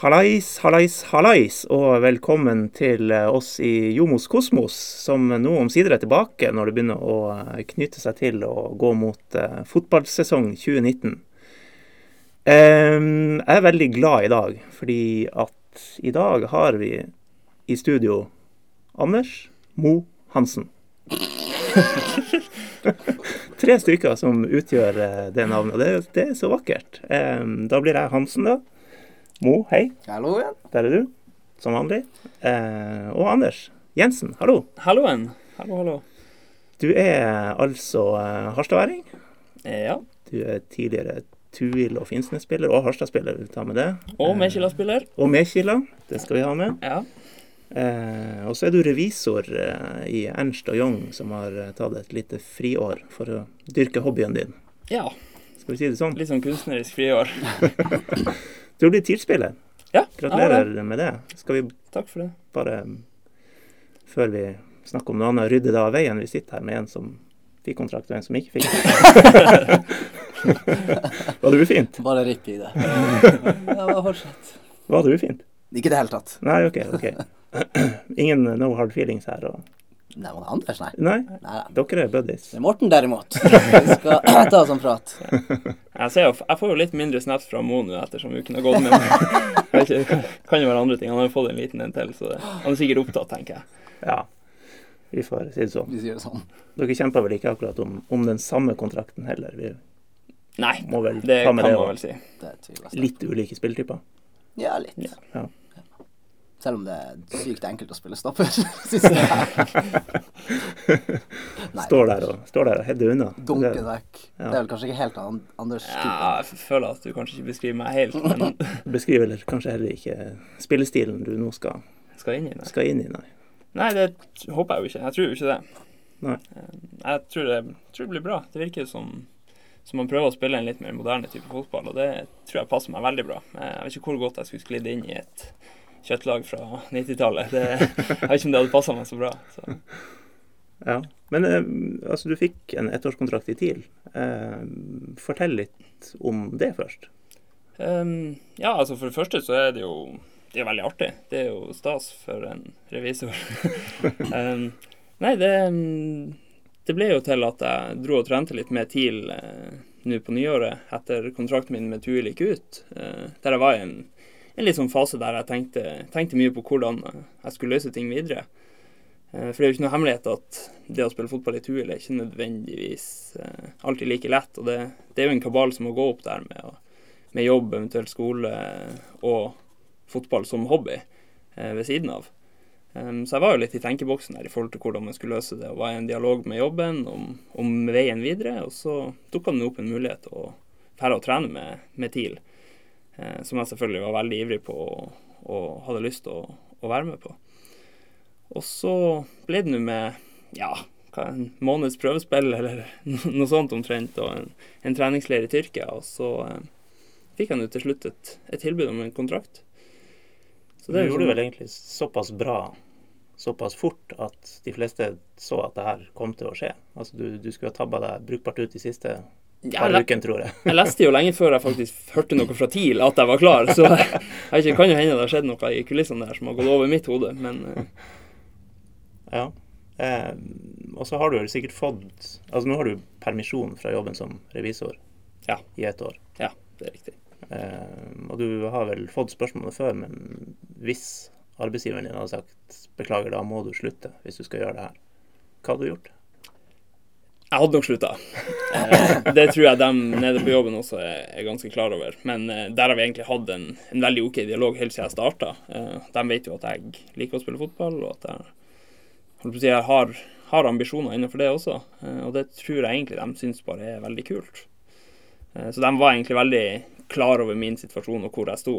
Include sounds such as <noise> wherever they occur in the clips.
Hallais, hallais, hallais, og velkommen til eh, oss i Jomos Kosmos, som nå omsider er tilbake når det begynner å eh, knytte seg til å gå mot uh, fotballsesong 2019. Um, jeg er veldig glad i dag, fordi at i dag har vi i studio Anders Mo Hansen. <laughs> Tre stykker som utgjør det navnet, det, det, er så vakkert. Um, da blir jeg Hansen, da. Mo, hei. Hallo igjen. Der er du, som vanlig. Eh, og Anders Jensen, hallo. Halloen. Hallo, hallo. Du er altså eh, harstadværing. Ja. Du er tidligere Tuil- og Finnsnes-spiller, og Harstad-spiller. Ta med det. Og Mekila-spiller. Og Mekila. Det skal vi ha med. Ja. Eh, og så er du revisor eh, i Ernst og Young, som har eh, tatt et lite friår for å dyrke hobbyen din. ja. Skal vi si det sånn? Litt sånn kunstnerisk friår. <laughs> Du har blitt Ja. Gratulerer Ja. Med det. Skal vi Takk for det. bare, før vi snakker om noe annet, rydde det av veien? Vi sitter her med en som fikk kontrakt, og en som ikke fikk. <laughs> Var det ufint? Bare ripp i det. Ja, bare fortsett. Var det ufint? Ikke i det hele tatt. Nei, OK. ok. <clears throat> Ingen no hard feelings her? Og... Nei, var det Anders, nei? Nei, dere er buddies. Det er Morten derimot. <laughs> Vi skal ta oss en prat. <laughs> Jeg, ser jo, jeg får jo litt mindre snaps fra Mo nå ettersom uken har gått med. meg. Det kan jo være andre ting. Han har jo fått en liten en til, så han er sikkert opptatt, tenker jeg. Ja, vi får si det sånn. Vi sier det sånn. Dere kjemper vel ikke akkurat om, om den samme kontrakten heller? Vi Nei, må vel det kan man vel si. Litt ulike spilletyper. Ja, litt. Ja. Selv om det er sykt enkelt å spille stopper. Synes jeg. Nei, Står der og, står der og header unna. Dunke Det vekk. Ja. Det er vel kanskje ikke helt an Anders Ja, jeg føler at du kanskje ikke beskriver meg helt, <laughs> men beskriver eller kanskje heller ikke spillestilen du nå skal, skal inn i det. skal inn i, nei. Nei, det håper jeg jo ikke. Jeg tror jo ikke det. Nei. Eh, Jeg tror det, tror det blir bra. Det virker som, så man prøver å spille en litt mer moderne type fotball, og det tror jeg passer meg veldig bra. Eh, Jeg vet ikke hvor godt jeg skulle sklidd inn i et kjøttlag fra 90-tallet. Det- Jeg vet ikke om det hadde passa meg så bra. Så. Ja. Men eh, altså, du fikk en ettårskontrakt i TIL. Eh, fortell litt om det først. Um, ja, altså for det første så er det jo det er veldig artig. Det er jo stas for en revisor. um, <laughs> nei, det, det ble jo til at jeg dro og trente litt med TIL eh, nå på nyåret, etter kontrakten min med TUIL gikk ut. eh, der jeg var i en, en litt sånn fase der jeg tenkte, tenkte mye på hvordan jeg skulle løse ting videre. Eh, for det er jo ikke noe hemmelighet at det å spille fotball i TUIL er ikke nødvendigvis eh, alltid like lett. Og det, det er jo en kabal som må gå opp der med, med jobb, eventuelt skole og fotball som hobby eh, ved siden av. Så jeg var jo litt i tenkeboksen der i forhold til hvordan man skulle løse det, og var i en dialog med jobben om, om veien videre. Og så dukka det opp en mulighet å dra og trene med, med TIL, eh, som jeg selvfølgelig var veldig ivrig på og, og hadde lyst til å, å være med på. Og så ble det nå med ja, en måneds prøvespill eller <laughs> noe sånt omtrent, og en, en treningsleir i Tyrkia. Og så eh, fikk han jo til slutt et, et tilbud om en kontrakt. Så det du gjorde sånn- vel egentlig såpass bra såpass fort at de fleste så at det her kom til å skje. Altså Du, du skulle ha tabba deg brukbart ut de siste par jeg, ukene, tror jeg. jeg leste jo lenge før jeg faktisk hørte noe fra TIL at jeg var klar, så jeg kan jo hende det har skjedd noe i kulissene der som har gått over mitt hode, men eh, <laughs> Ja. Eh, og så har du vel sikkert fått Altså nå har du permisjon fra jobben som revisor Ja. i ett år. ja, det er riktig. Eh, og du har vel fått spørsmålet før, men hvis arbeidsgiveren din hadde sagt beklager, da må du slutte hvis du skal gjøre det her, hva hadde du gjort? Jeg hadde nok slutta. Eh, det tror jeg dem nede på jobben også er, ganske klar over. Men eh, der har vi egentlig hatt en, en veldig ok dialog helt siden jeg starta. Eh, de vet jo at jeg liker å spille fotball, og at jeg, jeg har, har ambisjoner innenfor det også. Og det tror jeg egentlig de syns bare er veldig kult. Så de var egentlig veldig klar over min situasjon og hvor jeg sto.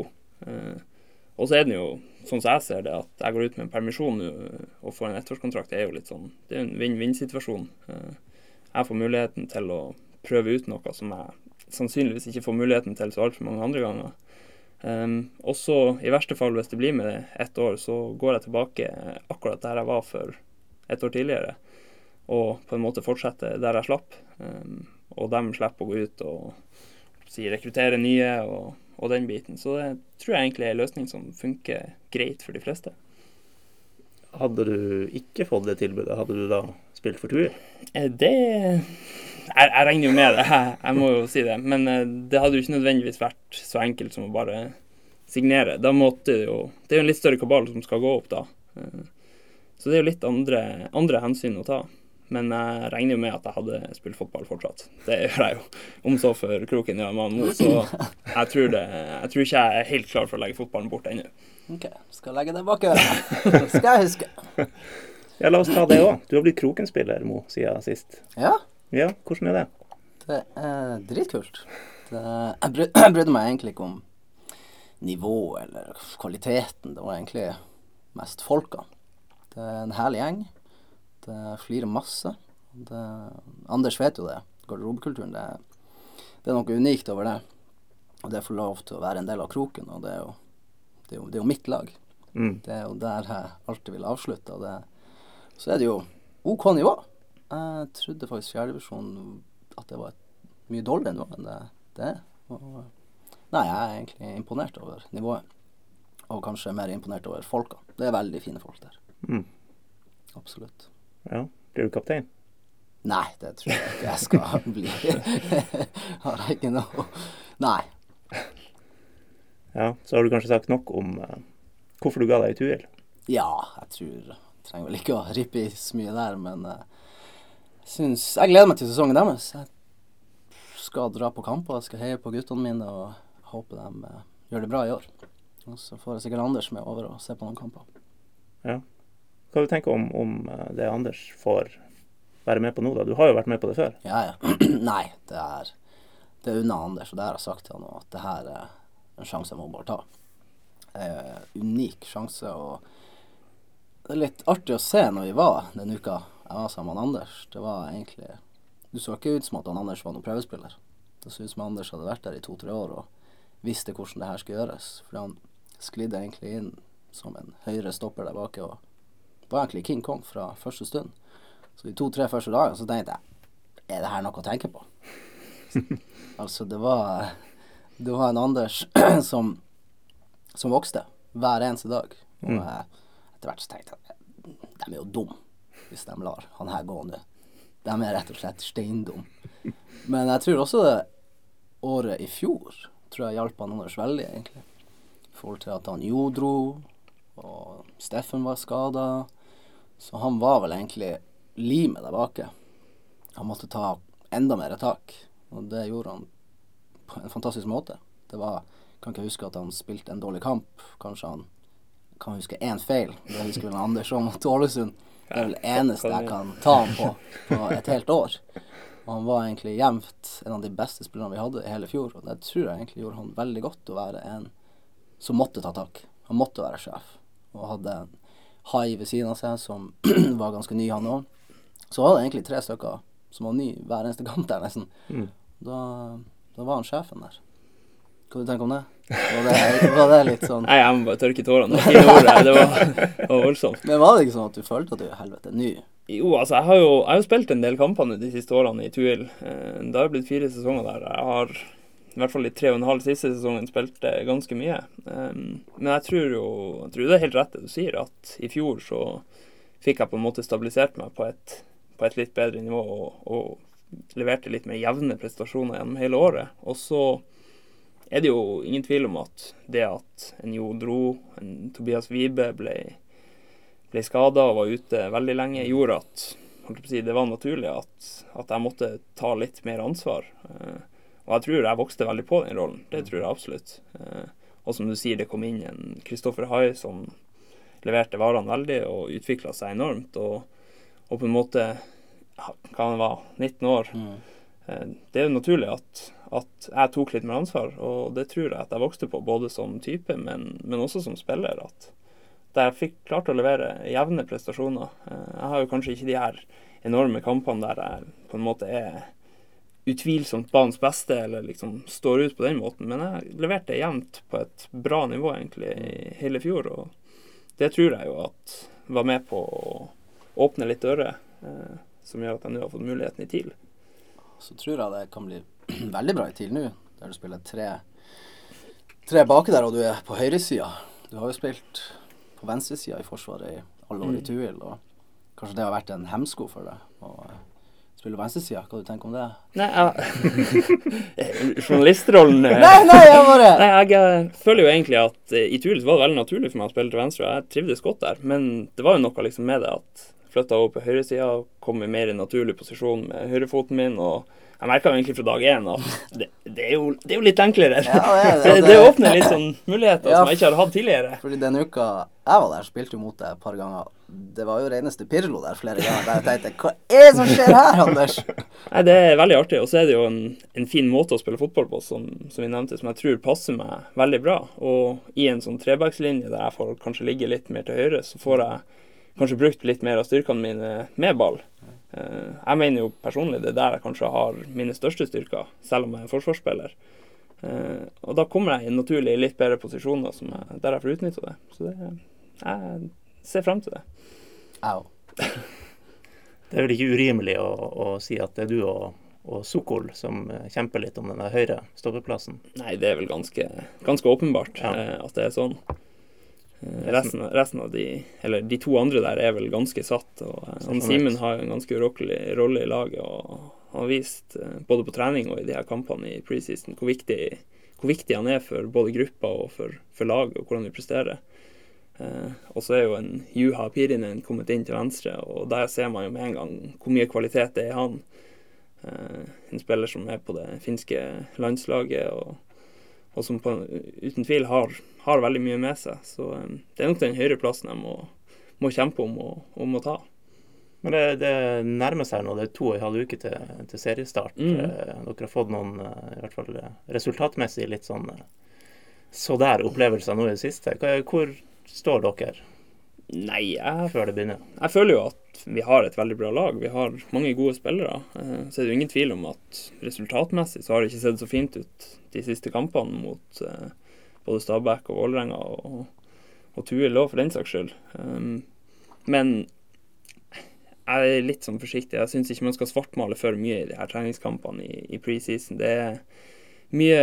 Og så er det jo, sånn som jeg ser det, at jeg går ut med en permisjon og får en ettårskontrakt, det er jo litt sånn Det er en vinn-vinn-situasjon. Jeg får muligheten til å prøve ut noe som jeg sannsynligvis ikke får muligheten til så altfor mange andre ganger. Um, og så, i verste fall, hvis det blir med ett år, så går jeg tilbake akkurat der jeg var for et år tidligere. Og på en måte fortsette der jeg slapp. Um, og de slipper å gå ut og si, rekruttere nye og, og den biten. Så det tror jeg egentlig er en løsning som funker greit for de fleste. Hadde du ikke fått det tilbudet, hadde du da spilt for Tuil? Eh, Det jeg, jeg regner jo med det, <laughs> jeg, jeg må jo si det. Men eh, det hadde jo ikke nødvendigvis vært så enkelt som å bare signere. Da måtte jo Det er jo en litt større kabal som skal gå opp da. Eh, Så det er jo litt andre, andre hensyn å ta. Men jeg regner jo med at jeg hadde spilt fotball fortsatt. Det <laughs> gjør jeg jo. Om så for Kroken gjør man nå, så jeg tror, det, jeg tror ikke jeg er helt klar for å legge fotballen bort ennå. OK, skal legge det bak øret. skal jeg huske. Ja, la oss ta det òg. Du har blitt Kroken-spiller, Mo, siden sist. Ja, Ja, hvordan er det? det er dritkult. Det, jeg, bry, <clears throat> jeg brydde meg egentlig ikke om nivået eller kvaliteten. Det var egentlig mest folka. Det er en herlig gjeng. Det flirer masse. Det, Anders vet jo det. Garderobekulturen, det, det er noe unikt over det. Og det å få lov til å være en del av kroken, og det er jo, det er jo, det er jo mitt lag. Mm. Det er jo der jeg alltid vil avslutte. Og det, så er det jo OK nivå. Jeg trodde faktisk fjerdedivisjon at det var mye dårligere nivå enn det det er. Nei, jeg er egentlig imponert over nivået. Og kanskje mer imponert over folka. Det er veldig fine folk der. Mm. Absolutt. Ja. Blir du kaptein? Nei, det tror jeg ikke jeg skal <laughs> bli. Har jeg ikke noe Nei. Ja. Så har du kanskje sagt nok om uh, hvorfor du ga deg i Tuil? Ja, jeg tror Trenger vel ikke å rippe i så mye der, men eh, syns Jeg gleder meg til sesongen deres. Jeg skal dra på kamper, jeg skal heie på guttene mine og håper de eh, gjør det bra i år. Og så får jeg sikkert Anders med over og se på noen kamper. Ja. Hva du tenker om, om eh, det Anders får være med på nå, da? Du har jo vært med på det før. Ja, ja. <clears throat> Nei, det er Det er unna Anders, og det har jeg sagt til han at det her er en sjanse jeg må bare ta. Det er en unik sjanse, og det er litt artig å se når vi var den uka jeg var sammen med Anders. Det var egentlig Du så ikke ut som at han Anders var noen prøvespiller. Det så ut som Anders hadde vært der i to-tre år og visste hvordan det her skulle gjøres. Fordi han sklidde egentlig inn som en høyre stopper der bak og var egentlig King Kong fra første stund. Så de to-tre første dagene så tenkte jeg er det her noe å tenke på? <laughs> altså, det var Det var en Anders <clears throat> som, som vokste hver eneste dag. Og jeg, etter hvert så tenkte jeg de er jo dumme hvis de lar han her gå nå. De er rett og slett steindum. Men jeg tror også det året i fjor tror jeg hjalp han Anders veldig, egentlig. I forhold til at han Jo dro, og Steffen var skada. Så han var vel egentlig limet der bake. Han måtte ta enda mer tak, og det gjorde han på en fantastisk måte. Det var Kan ikke huske at han spilte en dårlig kamp. Kanskje han kan huske én feil. Det husker vel Anders òg mot Ålesund. Det er vel det eneste jeg kan ta ham på på et helt år. Og han var egentlig jevnt en av de beste spillerne vi hadde i hele fjor. Og det tror jeg egentlig gjorde han veldig godt å være en som måtte ta tak. Han måtte være sjef. Og hadde en hai ved siden av seg som <clears throat> var ganske ny, han òg. Så var det egentlig tre stykker som var ny hver eneste kamp der, nesten. Mm. Da, da var han sjefen der. Hva du tenker om det? Var det, var det litt sånn Nei, jeg må bare tørke tårene. Det var, det var voldsomt. Men var det ikke sånn at du følte at du helvete ny? Jo, altså, jeg har jo, jeg har jo spilt en del kamper de siste årene i Tuil. Eh, Det har blitt fire sesonger der. Jeg har i hvert fall i tre og en halv siste sesongen spilt eh, ganske mye. Um, Men jeg tror jo jeg tror det er helt rett det du sier, at i fjor så fikk jeg på en måte stabilisert meg på et, på et litt bedre nivå og, og leverte litt mer jevne prestasjoner gjennom hele året. Og så er det jo ingen tvil om at det at en Jo dro, en Tobias Wibe ble, ble skada og var ute veldig lenge, gjorde at si, det var naturlig at, at jeg måtte ta litt mer ansvar. Eh, og jeg tror jeg vokste veldig på den rollen. Det tror jeg absolutt. Eh, og som du sier, det kom inn en Kristoffer Hai som leverte varene veldig og utvikla seg enormt. Og, og på en måte Hva han var 19 år. Eh, Det er jo naturlig at, at jeg tok litt mer ansvar, og det tror jeg at jeg vokste på, både som type, men, men også som spiller. At jeg fikk klart å levere jevne prestasjoner. Eh, Jeg har jo kanskje ikke de her enorme kampene der jeg på en måte er utvilsomt banens beste, eller liksom står ut på den måten, men jeg leverte jevnt på et bra nivå egentlig i hele fjor, og det tror jeg jo at var med på å åpne litt dører, eh, som gjør at jeg nå har fått muligheten i TIL. Så tror jeg det kan bli <clears throat> veldig bra i TIL nå, der du spiller tre tre baki der, og du er på høyresida. Du har jo spilt på venstresida i Forsvaret i alle år i Mm. Tuil, og kanskje det har vært en hemsko for deg å spille venstresida. Hva du tenker om det? Nei, jeg <laughs> Journalistrollen eh, Nei, nei, jeg bare <laughs> Nei, jeg føler jo egentlig at eh, i Tuil var det veldig naturlig for meg å spille til venstre, og jeg trivdes godt der. Men det var jo noe liksom med det at flytta over på høyresida, kom i mer en naturlig posisjon med høyrefoten min, og jeg merka egentlig fra dag én at det, det, er jo, det er jo litt enklere. Ja, det det. <laughs> åpner litt sånn muligheter Ja. som jeg ikke har hatt tidligere. Fordi den uka jeg var der, spilte jo mot deg et par ganger. Det var jo reneste Pirlo der flere ganger. Der jeg tenkte Hva er det som skjer her, Anders? Nei, Det er veldig artig. Og så er det jo en, en fin måte å spille fotball på, som, som vi nevnte, som jeg tror passer meg veldig bra. Og i en sånn trebackslinje der jeg får kanskje ligge litt mer til høyre, så får jeg kanskje brukt litt mer av styrkene mine med ball. Eh, jeg mener jo personlig det er der jeg kanskje har mine største styrker, selv om jeg er forsvarsspiller. Eh, og da kommer jeg i naturlig litt bedre posisjoner jeg, der jeg får utnytta det. Så det, jeg ser frem til det. Au. <laughs> Det er vel ikke urimelig å, å si at det er du og, og Sokol som eh, kjemper litt om den høyre stoppeplassen. Nei, det er vel ganske, ganske åpenbart Ja. at det er sånn. Eh, resten, resten av de, eller de to andre der, er vel ganske satt. og eh. Simen har jo en ganske urokkelig rolle i laget. og Han har vist eh, både på trening og i de her kampene i preseason hvor viktig, hvor viktig han er for både gruppa og for, for laget, og hvordan vi presterer. Eh, og så er jo en Juha Pirinen kommet inn til venstre, og der ser man jo med en gang hvor mye kvalitet det er i han. Eh, en spiller som er på det finske landslaget, og, og som på, uten tvil har, har veldig mye med seg. Så um, det er nok den høyre plassen jeg må, må kjempe om å, om å ta. Men det, det nærmer seg nå. Det er to og en halv uke til, til seriestart. Mm. Eh, Dere har fått noen, eh, i hvert fall resultatmessig, litt sånn så der opplevelser nå i det siste. Hvor står dere Nei, jeg, føler det begynner? jeg føler jo at vi har et veldig bra lag. Vi har mange gode spillere. Eh, Så er det jo ingen tvil om at resultatmessig så har det ikke sett så fint ut de siste kampene mot eh, både Stabæk og Vålerenga og, og Tuil òg, for den saks skyld. Um, men jeg er litt sånn forsiktig. Jeg syns ikke man skal svartmale for mye i de her treningskampene i, i preseason. Det er mye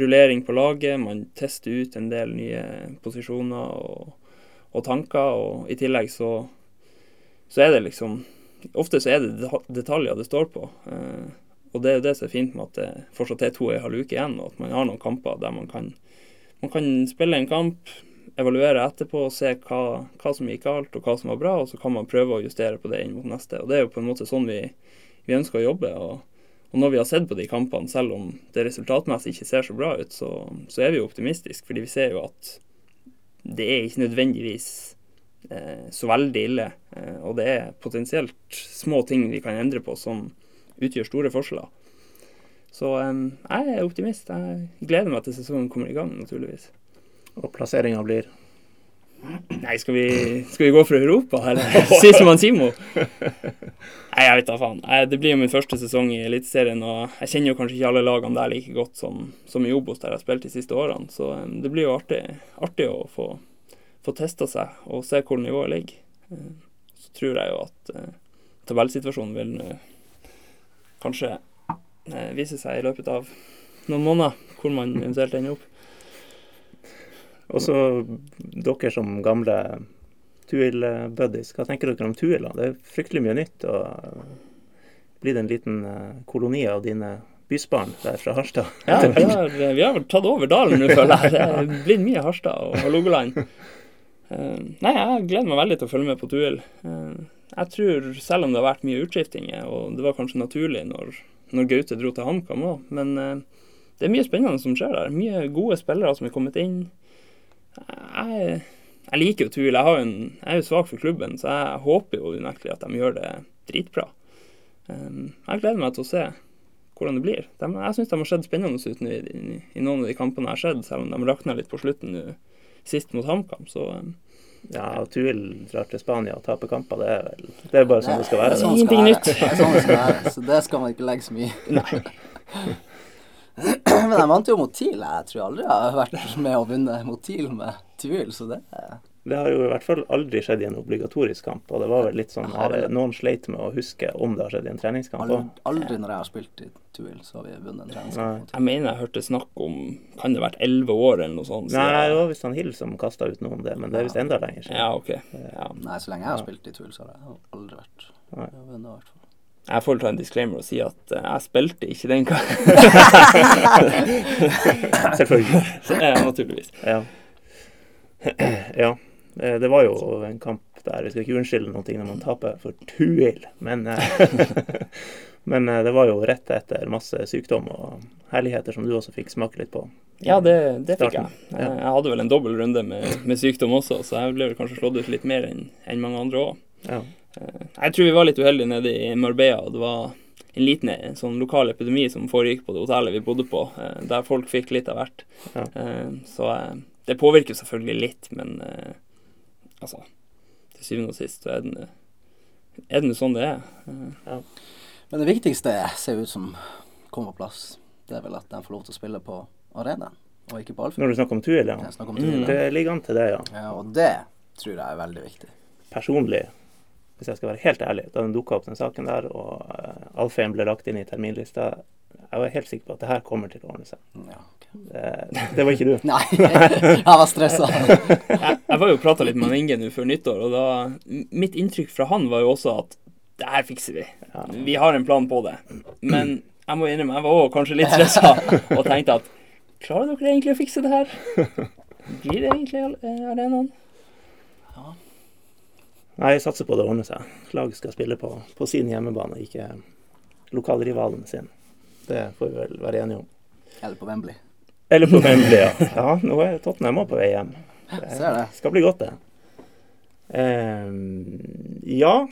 rullering på laget. Man tester ut en del nye posisjoner og, og tanker. Og i tillegg så, så er det liksom Ofte så er det detaljer det står på. Eh, og det er jo det som er fint med at det fortsatt er to og en halv uke igjen, og at man har noen kamper der man kan, man kan spille en kamp, evaluere etterpå og se hva, hva som gikk galt og hva som var bra, og så kan man prøve å justere på det inn mot neste. Og Det er jo på en måte sånn vi, vi ønsker å jobbe. Og, og når vi har sett på de kampene, selv om det resultatmessig ikke ser så bra ut, så, så er vi jo optimistiske, fordi vi ser jo at det er ikke nødvendigvis eh, så veldig ille. Eh, og det er potensielt små ting vi kan endre på som utgjør store forskjeller. Så eh, jeg er optimist. Jeg gleder meg til sesongen kommer i gang, naturligvis. Og plasseringa blir Nei, skal vi, skal vi gå for Europa, eller <laughs> si som han Simo? Nei, jeg vet da faen. Det blir jo min første sesong i Eliteserien, og jeg kjenner jo kanskje ikke alle lagene der like godt som, som i Obos, der jeg har spilt de siste årene. Så eh, det blir jo artig, artig å få, få testa seg og se hvor nivået ligger. Eh, Så tror jeg jo at eh, tabellsituasjonen vil nå kanskje eh, vise seg i løpet av noen måneder, hvor man eventuelt ender opp. Også dere som gamle Tuil-buddies, hva tenker dere om Tuil? Det er fryktelig mye nytt. og Blir det en liten eh, koloni av dine bysbarn der fra Harstad? Ja, vi <laughs> har, vi har tatt over dalen nå, føler jeg. Det blir mye Harstad og Hålogaland. Eh, nei, jeg gleder meg veldig til å følge med på Tuil. Eh, jeg tror, selv om det har vært mye utskiftinger, og det var kanskje naturlig når, når Gaute dro til HamKam òg, men det er mye spennende som skjer der. Mye gode spillere som er kommet inn. Jeg, jeg liker jo Tuil. Jeg, en, jeg er jo svak for klubben, så jeg håper jo unektelig at de gjør det dritbra. Eh, jeg gleder meg til å se hvordan det blir. De, jeg syns de har sett spennende ut i, i, i noen av de kampene jeg har sett, selv om de rakna litt på slutten nå, sist mot HamKam. Så eh, Ja, Tuil drar til Spania og taper kamper. Det er, vel, det er bare sånn det skal Det er være. sånn det skal være. Det er sånn det skal være. Så det skal man ikke legge så mye i. Men jeg vant jo mot TIL. Jeg tror aldri jeg har vært med å vinne mot TIL med tvil, så det, Det har jo i hvert fall aldri skjedd i en obligatorisk kamp. Og det var vel litt sånn her. Noen sleit med å huske om det har skjedd i en treningskamp Aldri, òg. aldri når jeg har spilt i Tuil, så har vi vunnet en treningskamp. Jeg mener jeg hørte snakk om Kan det ha vært elleve år eller noe sånt? Nei, det var visst han Hill som kasta ut noe om det, men det er visst enda lenger siden. Ja, OK. Ja. Nei, så lenge jeg har spilt i Tuil, så har jeg aldri vært jeg har vunnet, i hvert fall. Jeg får ta en disclaimer og si at eh, jeg spilte ikke den kampen. <laughs> Selvfølgelig. ja, <laughs> naturligvis. Ja. <clears throat> ja. Eh, Det var jo en kamp der Vi skal ikke unnskylde noe når man taper for Tuil, men eh, <laughs> Men eh, det var jo rett etter masse sykdom og herligheter som du også fikk smake litt på. Ja, det, det fikk jeg. Ja. Eh, Jeg hadde vel en dobbel runde med, med sykdom også, så jeg ble vel kanskje slått ut litt mer enn en mange andre òg. Ja. Jeg tror vi var litt uheldige nede i Marbella. og Det var en liten eh, sånn lokal epidemi som foregikk på det hotellet vi bodde på, eh, der folk fikk litt av hvert. Ja. Eh, Så eh, det påvirker selvfølgelig litt, men eh, altså Til syvende og sist så er det er det sånn det er. Ja. Men det viktigste ser ut som kommer på plass. Det er vel at de får lov til å spille på arenaen, og ikke på Alfheim. Når du snakker om Tuil, ja. Snakker om Mm. Det ligger an til det, ja. Ja, og det tror jeg er veldig viktig. Personlig, hvis jeg skal være helt ærlig, da den dukka opp den saken der, og uh, Alfheim ble lagt inn i terminlista, jeg var helt sikker på at det her kommer til å ordne seg. Ja, ok. Det, <laughs> det var ikke du. Nei, <laughs> jeg var stressa. <laughs> jeg, jeg var jo prata litt med Inge nå før nyttår, og da Mitt inntrykk fra han var jo også at det her fikser vi. Ja. Vi har en plan på det. Men jeg må innrømme, jeg var òg kanskje litt stressa og tenkte at klarer dere egentlig å fikse det her? Blir det egentlig eh, arenaen? Nei, jeg satser på det ordner seg. Laget skal spille på, på sin hjemmebane, ikke lokalrivalen sin. Det får vi vel være enige om. Eller på Wembley. Eller på Wembley, ja. <laughs> Ja, nå er Tottenham òg på vei hjem. Det. skal bli godt, det. Ehm, ja,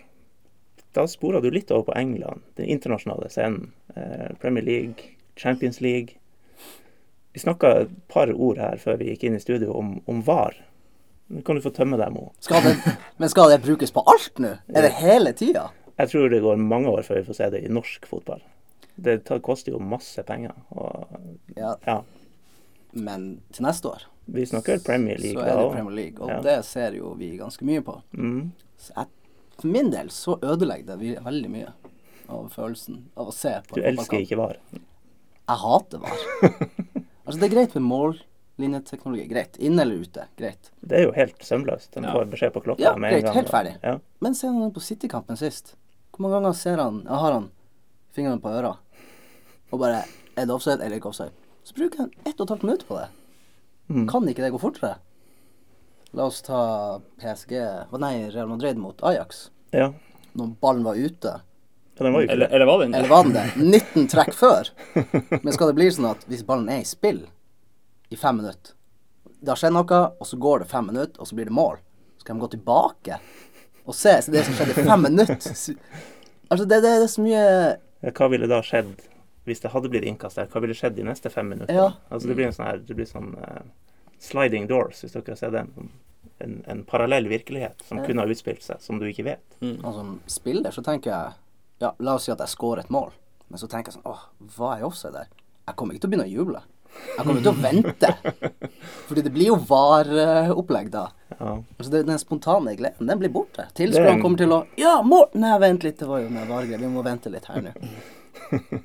da spora du litt over på England, den internasjonale scenen. Eh, Premier League, Champions League. Vi snakka et par ord her før vi gikk inn i studio om, om VAR. Nå kan du få tømme deg, Mo. Skal det, men skal det brukes på alt nå? Er det hele tida? Jeg tror det går mange år før vi får se det i norsk fotball. Det tar, koster jo masse penger. Og Ja, ja, men til neste år vi snakker Premier League. så er det. Premier League, og Ja. det ser jo vi ganske mye på. Mm. Så jeg, for min del så ødelegger det vi- veldig mye av følelsen av å se på Du elsker ikke VAR. Jeg hater VAR. <laughs> altså, det er greit med mållinjeteknologi. Greit. Inne eller ute. Greit. Det er jo helt sømløst. Den Ja. får beskjed på klokka Ja, med en greit. gang. Helt ferdig. Ja. Men se han på City-kampen sist. Hvor mange ganger ser han Jeg har han fingrene på øra og bare Er det offside eller ikke offside? Så bruker han ett og et halvt minutt på det. Mm. Kan ikke det gå fortere? La oss ta PSG Nei, Real Madrid mot Ajax. ja. Når ballen var ute. Ja, var Eller, det. eller var den Eller var den det? 19 trekk før. Men skal det bli sånn at hvis ballen er i spill i fem minutter Det har skjedd noe, og så går det fem minutter, og så blir det mål. Så kan de gå tilbake og se det som skjedde i fem minutter. <laughs> Altså, det, det, det er så mye Hva ville da skjedd hvis det hadde blitt innkast der? Hva ville skjedd de neste fem minuttene? Ja. Altså, det blir en sånn her Det blir sånn uh, sliding doors, hvis dere har sett den. En, en parallell virkelighet som Ja. kunne ha utspilt seg, som du ikke vet. Og som spiller så tenker jeg Ja, la oss si at jeg scorer et mål. Men så tenker jeg sånn Åh, hva er offside der? Jeg kommer ikke til å begynne å juble. Jeg kommer til å vente. Fordi det blir jo VAR-opplegg da. Ja. Altså Den spontane gleden, den blir borte. Er Tilskuerne kommer til å Ja, Morten! Nei, vent litt, det var jo med VAR-greier. Vi må vente litt her nå. <laughs>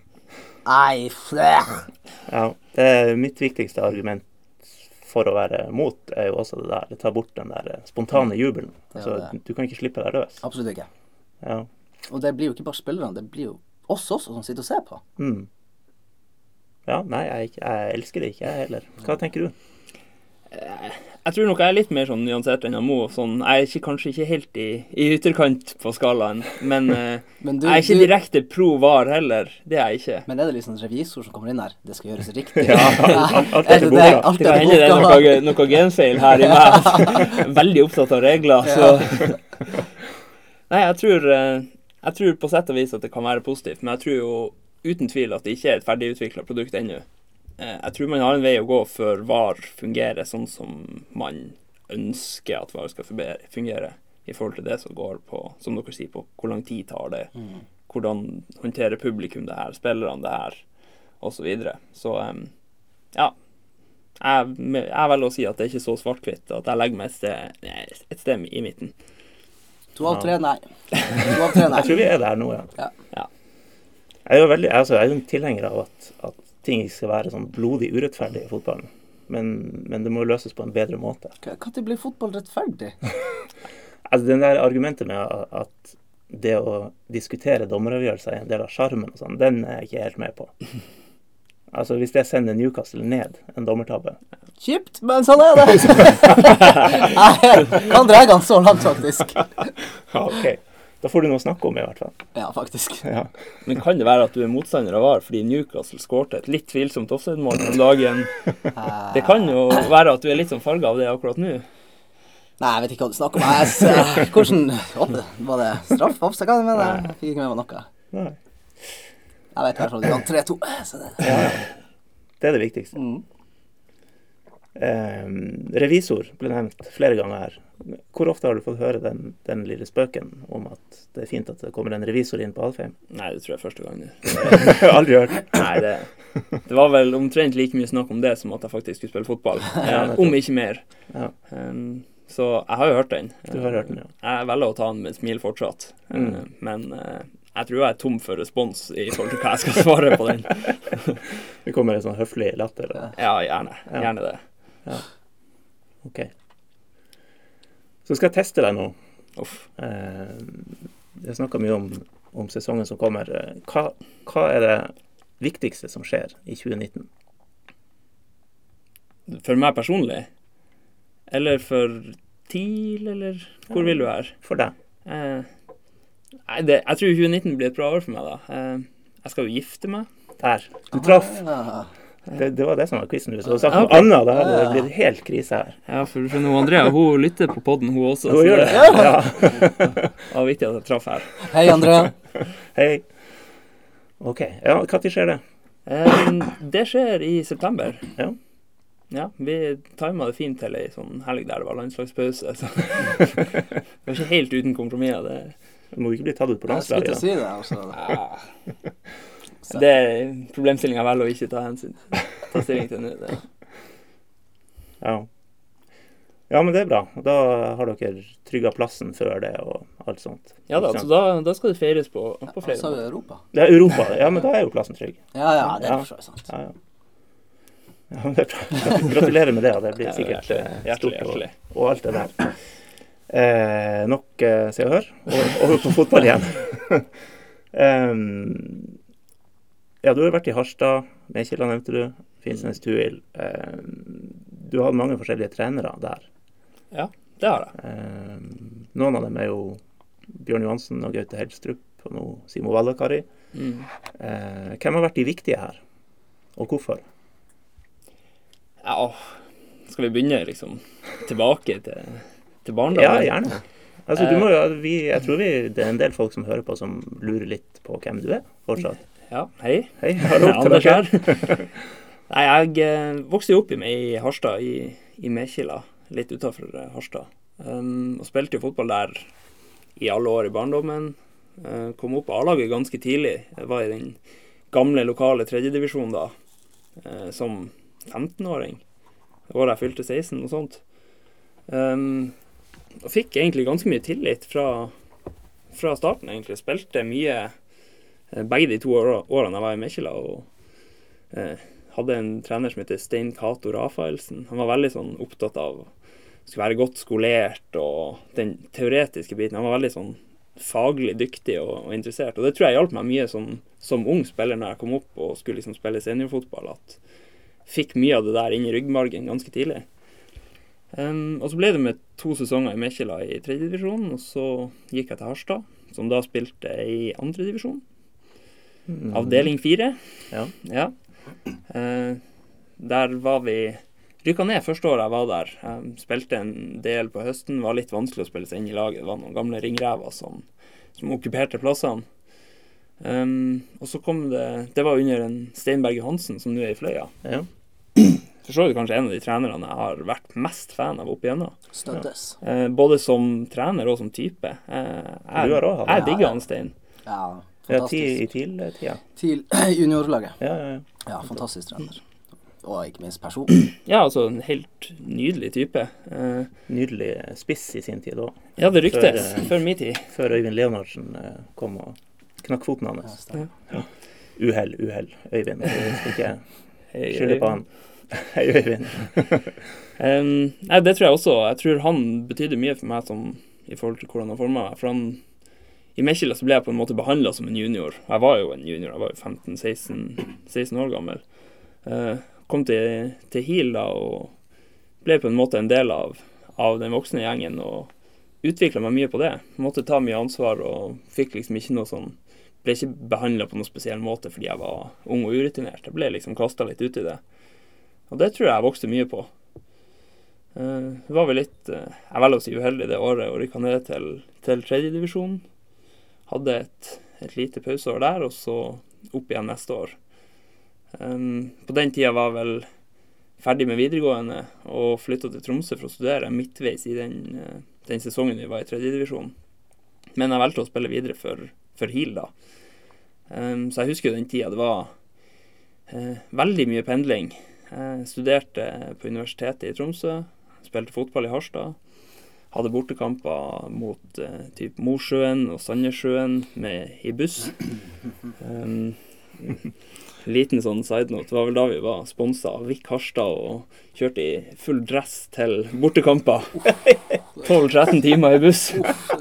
Nei, flæ. ja. Det er mitt viktigste argument for å være mot, er jo også det der. Det tar bort den der eh, spontane jubelen. Ja, Altså, du kan ikke slippe deg løs. Absolutt ikke. Ja. Og det blir jo ikke bare spillerne, det blir jo oss også som sitter og ser på. Mm. Ja, nei, jeg, jeg elsker det ikke, jeg heller. Hva tenker du? Jeg tror nok jeg er litt mer sånn nyansert enn Mo. Sånn, jeg er ikke, kanskje ikke helt i, i ytterkant på skalaen, men <laughs> eh, Men du, jeg er ikke du direkte pro var heller. Det er jeg ikke. Men er det liksom revisor som kommer inn her? Det skal gjøres riktig. <laughs> Ja, alt- alt <laughs> Er etter boka. det? Alt etter hende det er noe, noe genfeil her i meg. Veldig opptatt av regler, så Nei, jeg tror, eh, jeg tror på sett og vis at det kan være positivt, men jeg tror jo uten tvil at det ikke er et ferdigutvikla produkt ennå. Eh, Jeg tror man har en vei å gå før VAR fungerer sånn som man ønsker at VAR skal fungere- i forhold til det som går på, som dere sier, på hvor lang tid tar det, Mm. hvordan håndterer publikum det her, spillerne det her, osv. Så, videre. så ja. jeg, jeg velger å si at det er ikke så svart-hvitt. At jeg legger meg et sted, et sted i midten. To av tre nei. To av tre nei. <laughs> Jeg tror vi er der nå, ja. Ja. Jeg er jo veldig, altså, jeg er en tilhenger av at, at ting ikke skal være sånn blodig urettferdig i fotballen. Men, men det må løses på en bedre måte. Når blir fotball rettferdig? <laughs> Altså, den der argumentet med at det å diskutere dommeravgjørelser er en del av sjarmen sånn, den er jeg ikke helt med på. <laughs> Altså, hvis jeg sender Newcastle ned en dommertabbe Kjipt, men sånn er det. <laughs> Jeg kan dra den så langt, faktisk. OK. Da får du noe å snakke om, i hvert fall. Ja, faktisk. Ja. Men kan det være at du er motstander av VAR fordi Newcastle skårte et litt tvilsomt offside-mål om dagen? Det kan jo være at du er litt sånn farga av det akkurat nå. Nei, jeg vet ikke hva du snakker om. Jeg, ser, hvordan opp- Var det straff? Offside? Hva mener jeg? Fikk ikke med meg noe. Nei. Jeg vet i hvert fall at vi vant 3-2. så det- Det er det viktigste. Mm. Eh, revisor ble nevnt flere ganger her. Hvor ofte har du fått høre den, den lille spøken om at det er fint at det kommer en revisor inn på Alfheim? Nei, det tror jeg er første gang. <laughs> Aldri hørt. Nei, det, det var vel omtrent like mye snakk om det som at jeg faktisk skulle spille fotball. <laughs> Ja, Eh, om ikke mer. Ja, Um, så jeg har jo hørt den. du har hørt den, ja. Jeg velger å ta den med et smil fortsatt. Eh, Mm. Men eh, jeg tror jeg er tom for respons i forhold til hva jeg skal svare på den. <laughs> Det kommer en sånn høflig latter. Ja, gjerne. Gjerne det. OK. Så skal jeg teste deg nå. Uff. Eh, Jeg snakka mye om, om sesongen som kommer. Hva, hva er det viktigste som skjer i 2019? For meg personlig? Eller for TIL, eller hvor vil du her? For deg? Eh, nei, det, jeg tror 2019 blir et bra år for meg, da. Eh, jeg skal jo gifte meg. Der. Du traff. Ah, Det, det var det som var quizen. Hvis du hadde sagt noe annet, da hadde det blitt helt krise her. Ja, for, du skjønner, Andrea hun lytter på podden, hun også. Hun gjør det Ja. <laughs> Ja. var viktig at jeg traff her. Hei, Andrea. <laughs> Hei. OK. Ja, når skjer det? Um, det skjer i september. Ja. Ja, vi tima det fint til ei sånn helg der det var landslagspause. Så. <laughs> det var ikke helt uten kompromisser. Det, Du må ikke bli tatt ut på Jeg skulle til å si det. Altså. Det er problemstillinga vel å ikke ta hensyn ta stilling til nå. Ja. ja, men det er bra. Da har dere trygga plassen før det og alt sånt. Ja da, så da, da skal det feires på, på Så er det Europa. Det er Europa. Ja, men da er jo plassen trygg. Ja, ja, det Ja. er for så vidt sant. Ja, ja. ja men det er bra. Gratulerer med det. Det blir Ja, sikkert hjertelig, eh, hjertelig, stort og, og alt det der. Eh, nok eh, Se og Hør. Over på fotball igjen. <laughs> Em, ja, du har vært i Harstad. Mekjela nevnte du. Finnsnes Tuil. Um, du har mange forskjellige trenere der. Ja, Det har jeg. Em, noen av dem er jo Bjørn Johansen og Gaute Helstrup, og nå Simo Vallakari. Mm. Eh, hvem har vært de viktige her, og hvorfor? Ja, skal vi begynne liksom tilbake til, til Ja, gjerne. Altså, jo, vi, jeg tror vi, det er en del folk som hører på, som lurer litt på hvem du er fortsatt. Ja, hei. Hei, <laughs> hallo til deg dere. Nei, jeg eh, vokste jo opp i, i Harstad, i, i Mekila, litt utafor Harstad. Um, og spilte jo fotball der i alle år i barndommen. Uh, kom opp på A-laget ganske tidlig. Jeg var i den gamle lokale tredjedivisjonen da, uh, som 15-åring. Det året jeg fylte 16 og sånt. Um, og fikk egentlig ganske mye tillit fra, fra starten, egentlig. Spilte mye eh, begge de to årene jeg var i Mekila. og eh, hadde en trener som heter Stein Cato Rafaelsen. Han var veldig sånn opptatt av skulle være godt skolert og den teoretiske biten. Han var veldig sånn faglig dyktig og, og interessert. Og det tror jeg hjalp meg mye som, som ung spiller når jeg kom opp og skulle liksom spille seniorfotball. At fikk mye av det der inn i ryggmargen ganske tidlig. Um, og så ble det med to sesonger i Mekjela i tredjedivisjon, og så gikk jeg til Harstad, som da spilte i andredivisjon. Mm. Avdeling fire. Ja. Ja. Eh, der var vi Rykka ned første året jeg var der. Jeg spilte en del på høsten. Var litt vanskelig å spille seg inn i laget. Det var noen gamle ringrever som, som okkuperte plassene. Um, og så kom det Det var under en Steinberg Johansen, som nå er i Fløya. Ja. For så vidt kanskje en av de trenerne jeg har vært mest fan av opp igjennom. Støttes. Eh, både som trener og som type. Eh, Du har jeg også jeg digger han Stein. Ja, Ja, ti, I. TIL-tida. Til <clears throat> juniorlaget. Ja, ja, ja. Ja, fantastisk trener. Og ikke minst person. Ja, altså en helt nydelig type. Eh, Nydelig spiss i sin tid òg, ja, det ryktes. Før, eh, Før min tid. før Øyvind Leonardsen eh, kom og knakk foten Ja, ja. stemmer. Uhell, uhell. Øyvind. Jeg skal ikke skylde på han. <laughs> Hei, Øyvind. <laughs> Um, nei, det tror jeg også. Jeg tror han betydde mye for meg som, i forhold til hvordan han forma meg. For han, I Mekkila så ble jeg på en måte behandla som en junior. Jeg var jo en junior, jeg var jo 15-16 år gammel. Uh, kom til, til HIL da og ble på en måte en del av, av den voksne gjengen. og utvikla meg mye på det. Måtte ta mye ansvar og fikk liksom ikke noe sånn Ble ikke behandla på noen spesiell måte fordi jeg var ung og urutinert. Jeg ble liksom kasta litt ut i det. Og det tror jeg jeg vokste mye på. Uh, Det var vel litt uh, Jeg velger å si uheldig det året og rykka ned til, til tredjedivisjon. Hadde et, et lite pauseår der, og så opp igjen neste år. Um, på den tida var jeg vel ferdig med videregående og flytta til Tromsø for å studere midtveis i den, eh, den sesongen vi var i tredjedivisjon. Men jeg valgte å spille videre for, for Heal da. Um, så jeg husker jo den tida det var uh, veldig mye pendling. Jeg studerte på Universitetet i Tromsø, spilte fotball i Harstad. Hadde bortekamper mot eh, typ Mosjøen og Sandnessjøen i buss. Um, liten sånn side note. Det var vel da vi var sponsa av Vik Harstad og kjørte i full dress til bortekamper. <laughs> 12-13 timer i buss.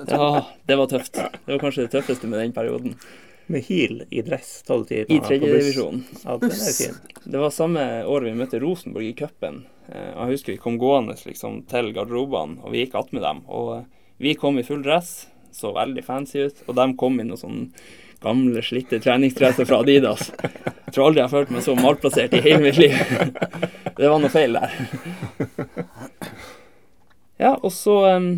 Ja, det var tøft. Det var kanskje det tøffeste med den perioden. Med heel i dress tolv timer I tredjedivisjon. Ja, den er fin. Det var samme år vi møtte Rosenborg i cupen. Eh, Jeg husker vi kom gående liksom, til garderobene, og vi gikk attmed dem. Og eh, vi kom i full dress, så veldig fancy ut, og de kom i noen sånn gamle, slitte treningsdresser fra Adidas. Jeg tror aldri jeg har følt meg så malplassert i hele mitt liv. <laughs> Det var noe feil der. Ja, og så um,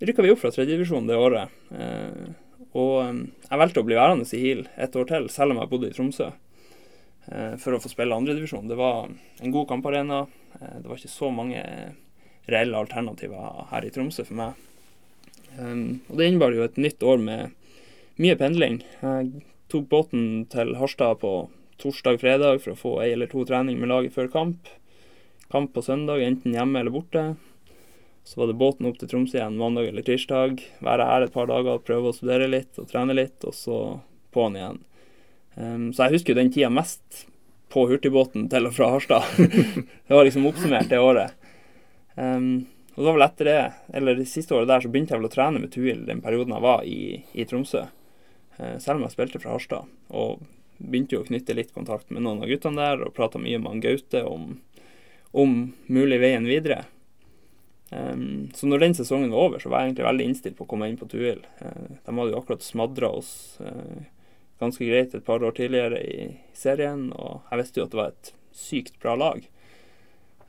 rykka vi opp fra tredjedivisjon det året. Eh, og um, jeg valgte å bli værende i HIL et år til, selv om jeg bodde i Tromsø eh, for å få spille andredivisjon. Det var en god kamparena. Eh, det var ikke så mange reelle alternativer her i Tromsø for meg. Um, og det innebar jo et nytt år med mye pendling. Jeg tok båten til Harstad på torsdag-fredag for å få ei eller to trening med laget før kamp. Kamp på søndag, enten hjemme eller borte. Så var det båten opp til Tromsø igjen mandag eller tirsdag. Være her et par dager, prøve å studere litt og trene litt, og så på'n igjen. Um, så jeg husker jo den tida mest på hurtigbåten til og fra Harstad. <laughs> det var liksom oppsummert det året. Um, og det var vel etter det, eller det siste året der, så begynte jeg vel å trene med Tuil den perioden jeg var i, i Tromsø. Uh, selv om jeg spilte fra Harstad. Og begynte jo å knytte litt kontakt med noen av guttene der, og prata mye med han Gaute om, om mulig veien videre. Um, så når den sesongen var over, så var jeg egentlig veldig innstilt på å komme inn på Tuil. Uh, de hadde jo akkurat smadra oss uh, ganske greit et par år tidligere i serien, og jeg visste jo at det var et sykt bra lag.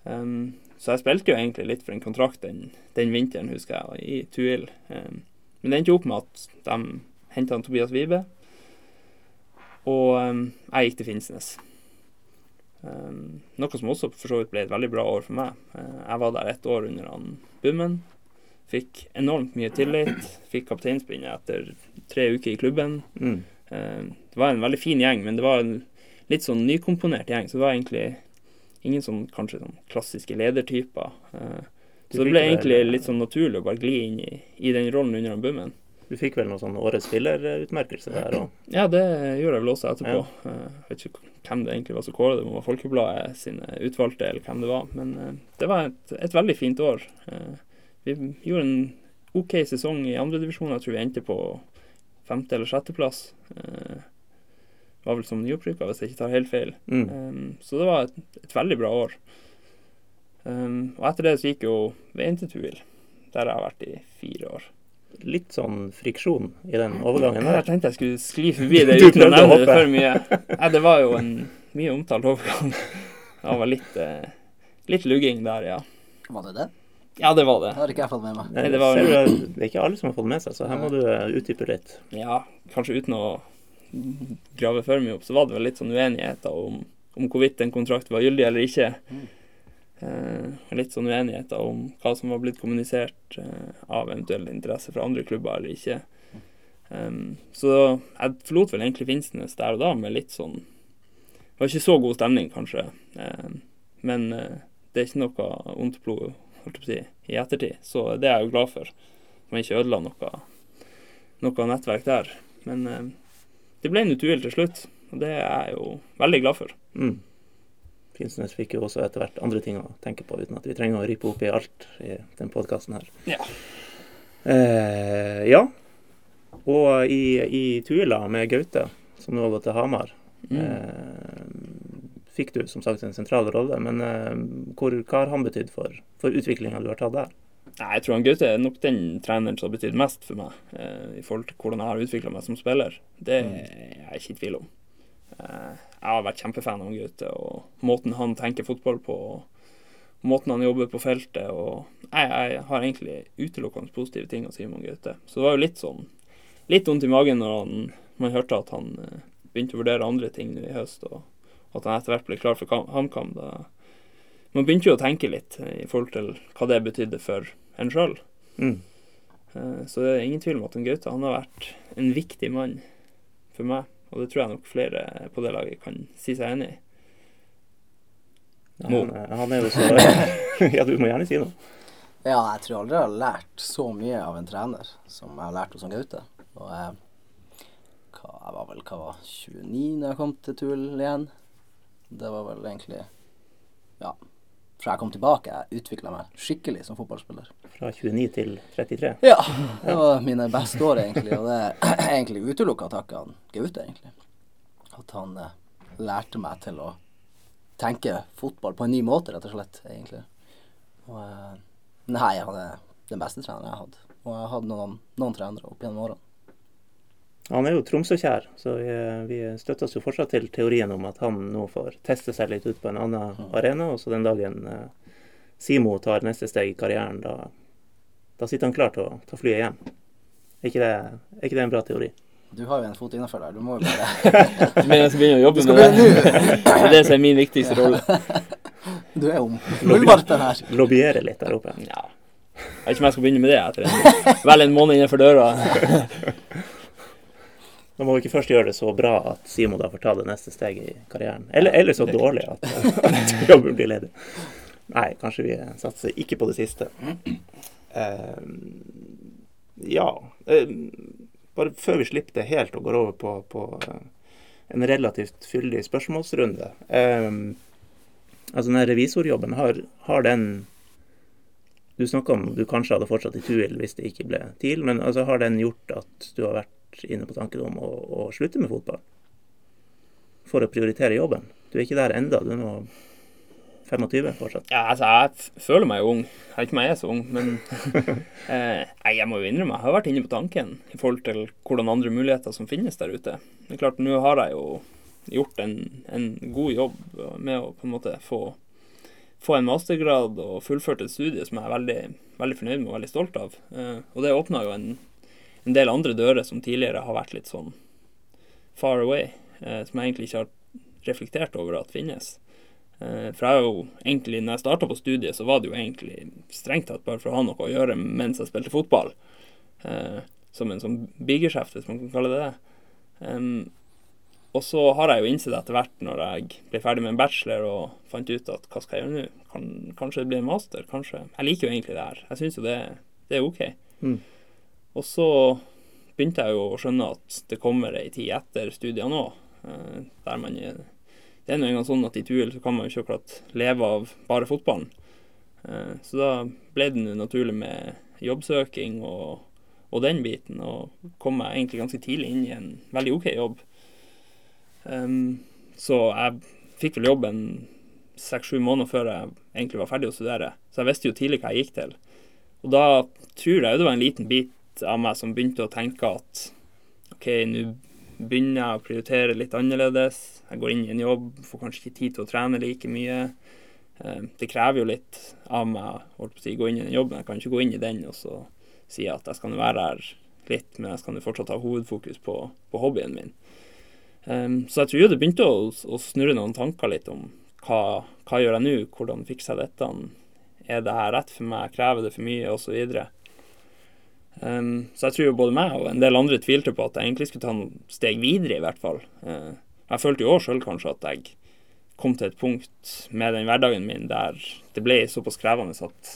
Um, så jeg spilte jo egentlig litt for en kontrakt den, den vinteren, husker jeg, i Tuil. Um, men det endte jo opp med at de henta Tobias Vibe, og jeg gikk til Finnsnes. Um, noe som også for så vidt ble et veldig bra år for meg. Uh, jeg var der ett år under han Bummen. Fikk enormt mye tillit. Fikk kapteinspinnet etter tre uker i klubben. Mm. Uh, det var en veldig fin gjeng, men det var en litt sånn nykomponert gjeng. Så det var egentlig ingen sånn kanskje sånn klassiske ledertyper. Uh, så det ble egentlig litt sånn naturlig å bare gli inn i, i den rollen under han Bummen. Du fikk vel noen sånn årets spillerutmerkelse der òg? <clears throat> Ja, det gjorde jeg vel også etterpå. Ja. Jeg vet ikke hvem det egentlig var som kåra det, om det var Folkebladet sine utvalgte, eller hvem det var. Men eh, det var et, et veldig fint år. Eh, Vi gjorde en OK sesong i andredivisjon. Jeg tror vi endte på femte- eller sjetteplass. Det Var vel som nyopprykka, hvis jeg ikke tar helt feil. Mm. Um, så det var et, et veldig bra år. Um, og etter det så gikk jo veien til Tuil, der jeg har vært i fire år. Litt sånn friksjon i den overgangen der. Jeg tenkte jeg skulle skli <laughs> forbi det uten å nevne det for mye. Nei, det var jo en mye omtalt overgang. Det var litt, eh, litt lugging der, ja. Var det det? Ja, det var det. Det har ikke jeg fått med meg. Nei, det var- du, det er ikke alle som har fått med seg, så her må du eh, utdype litt. Ja, kanskje uten å grave for mye opp, så var det vel litt sånn uenigheter om, om hvorvidt en kontrakt var gyldig eller ikke. Mm. Eh, litt sånn uenigheter om hva som var blitt kommunisert eh, av eventuell interesse fra andre klubber eller ikke. Um, så jeg forlot vel egentlig Finnsnes der og da med litt sånn Det var ikke så god stemning, kanskje. Eh, men eh, det er ikke noe vondt blod si, i ettertid, så det er jeg jo glad for. Man ikke ødela noe, noe nettverk der. Men eh, det ble en utuhell til slutt, og det er jeg jo veldig glad for. Mm. Finnsnes fikk jo også etter hvert andre ting å tenke på, uten at vi trenger å rippe opp i alt i den podkasten her. Ja. Eh, ja. Og i, i Tuila med Gaute, som nå har gått til Hamar, Mm. eh, fikk du som sagt en sentral rolle. Men eh, hvor, hva har han betydd for, for utviklinga du har tatt der? Nei, Jeg tror han Gaute er nok den treneren som har betydd mest for meg eh, i forhold til hvordan jeg har utvikla meg som spiller. Det er jeg ikke i tvil om. Eh, jeg har vært kjempefan av Gaute og måten han tenker fotball på. og Måten han jobber på feltet og jeg, jeg har egentlig utelukkende positive ting å si om Gaute. Så det var jo litt sånn litt vondt i magen når han, man hørte at han eh, begynte å vurdere andre ting nå i høst, og at han etter hvert ble klar for Kam- HamKam. Man begynte jo å tenke litt i forhold til hva det betydde for en sjøl. Mm. Eh, Så det er ingen tvil om at Gaute han har vært en viktig mann for meg. Og det tror jeg nok flere på det laget kan si seg enig i. Ja, han, er- han er jo så <laughs> Ja, du må gjerne si noe. Ja, jeg tror aldri jeg har lært så mye av en trener som jeg har lært hos Gaute. Og jeg, hva, jeg var vel hva var 29 når jeg kom til Tull igjen. Det var vel egentlig Ja. Fra jeg kom tilbake, jeg utvikla meg skikkelig som fotballspiller. Fra 29 til 33. Ja, det var mine beste år, egentlig. Og det er egentlig utelukka å takke han Gaute, egentlig. At han eh, lærte meg til å tenke fotball på en ny måte, rett og slett, egentlig. Og eh, nei, han er den beste treneren jeg har hatt. Og jeg har hatt noen, noen trenere opp gjennom årene. Han er jo Tromsø-kjær, så vi, vi støtter oss jo fortsatt til teorien om at han nå får teste seg litt ut på en annen arena. Og så den dagen eh, Simo tar neste steg i karrieren, da, da sitter han klar til å ta flyet hjem. Er ikke det, er ikke det en bra teori? Du har jo en fot innafor der. Du må jo bare Du mener jeg skal begynne å jobbe med det? Det er det som er min viktigste rolle. Du er jo muldvarpen her. Lobbyere litt der oppe. Ja. Jeg vet ikke om jeg skal begynne med det etter en, vel en måned innenfor døra. Da må vi ikke først gjøre det så bra at Simo da får ta det neste steget i karrieren. Eller, eller så dårlig at, <laughs> at jobben blir ledig. Nei, kanskje vi satser ikke på det siste. Uh, ja uh, Bare før vi slipper det helt og går over på, på uh, en relativt fyldig spørsmålsrunde. Altså den revisorjobben, har, har den Du snakka om du kanskje hadde fortsatt i Tuil hvis det ikke ble TIL, men altså, har den gjort at du har vært inne på tanken om å, å slutte med fotball? For å prioritere jobben? Du er ikke der enda, du er nå 25 fortsatt. Ja, altså, jeg føler meg jo ung. Jeg er ikke meg er så ung, men <laughs> eh, jeg må jo innrømme, jeg har vært inne på tanken i forhold til hvordan andre muligheter som finnes der ute. Det er klart, nå har jeg jo gjort en, en god jobb med å på en måte få, få en mastergrad og fullført et studie som jeg er veldig, veldig fornøyd med og veldig stolt av. Eh, og det åpna jo en, en del andre dører som tidligere har vært litt sånn far away, eh, som jeg egentlig ikke har reflektert over at finnes. Eh, For jeg jo egentlig, når jeg starta på studiet, så var det jo egentlig strengt tatt bare for å ha noe å gjøre mens jeg spilte fotball. Eh, som en sånn bigeskjeft, hvis man kan kalle det det. Um, og så har jeg jo innsett etter hvert, når jeg ble ferdig med en bachelor og fant ut at hva skal jeg gjøre nå, kan, kanskje det blir en master, kanskje. Jeg liker jo egentlig det her. Jeg syns jo det, det er OK. Mm. Og så begynte jeg jo å skjønne at det kommer ei tid etter studiene òg, der man det er nå engang sånn at i Tuil så kan man jo ikke akkurat leve av bare fotballen. Eh, Så da ble det nå naturlig med jobbsøking og, og den biten, og kom meg egentlig ganske tidlig inn i en veldig OK jobb. Så jeg fikk vel jobben seks-sju måneder før jeg egentlig var ferdig å studere, så jeg visste jo tidlig hva jeg gikk til. Og da tror jeg det var en liten bit av meg som begynte å tenke at OK, nå begynner jeg å prioritere litt annerledes. Jeg går inn i en jobb, får kanskje ikke tid til å trene like mye. Eh, Det krever jo litt av meg å si, gå inn i den jobben. Jeg kan ikke gå inn i den og så si at jeg skal være her litt, men jeg skal fortsatt ha hovedfokus på, på hobbyen min. Um, så jeg tror jo det begynte å, å snurre noen tanker litt om hva, hva gjør jeg nå, hvordan fikser jeg dette, er det her rett for meg, krever det for mye, osv. Um, så jeg tror jo både meg og en del andre tvilte på at jeg egentlig skulle ta noen steg videre, i hvert fall. Uh, jeg følte jo òg sjøl kanskje at jeg kom til et punkt med den hverdagen min der det ble såpass krevende at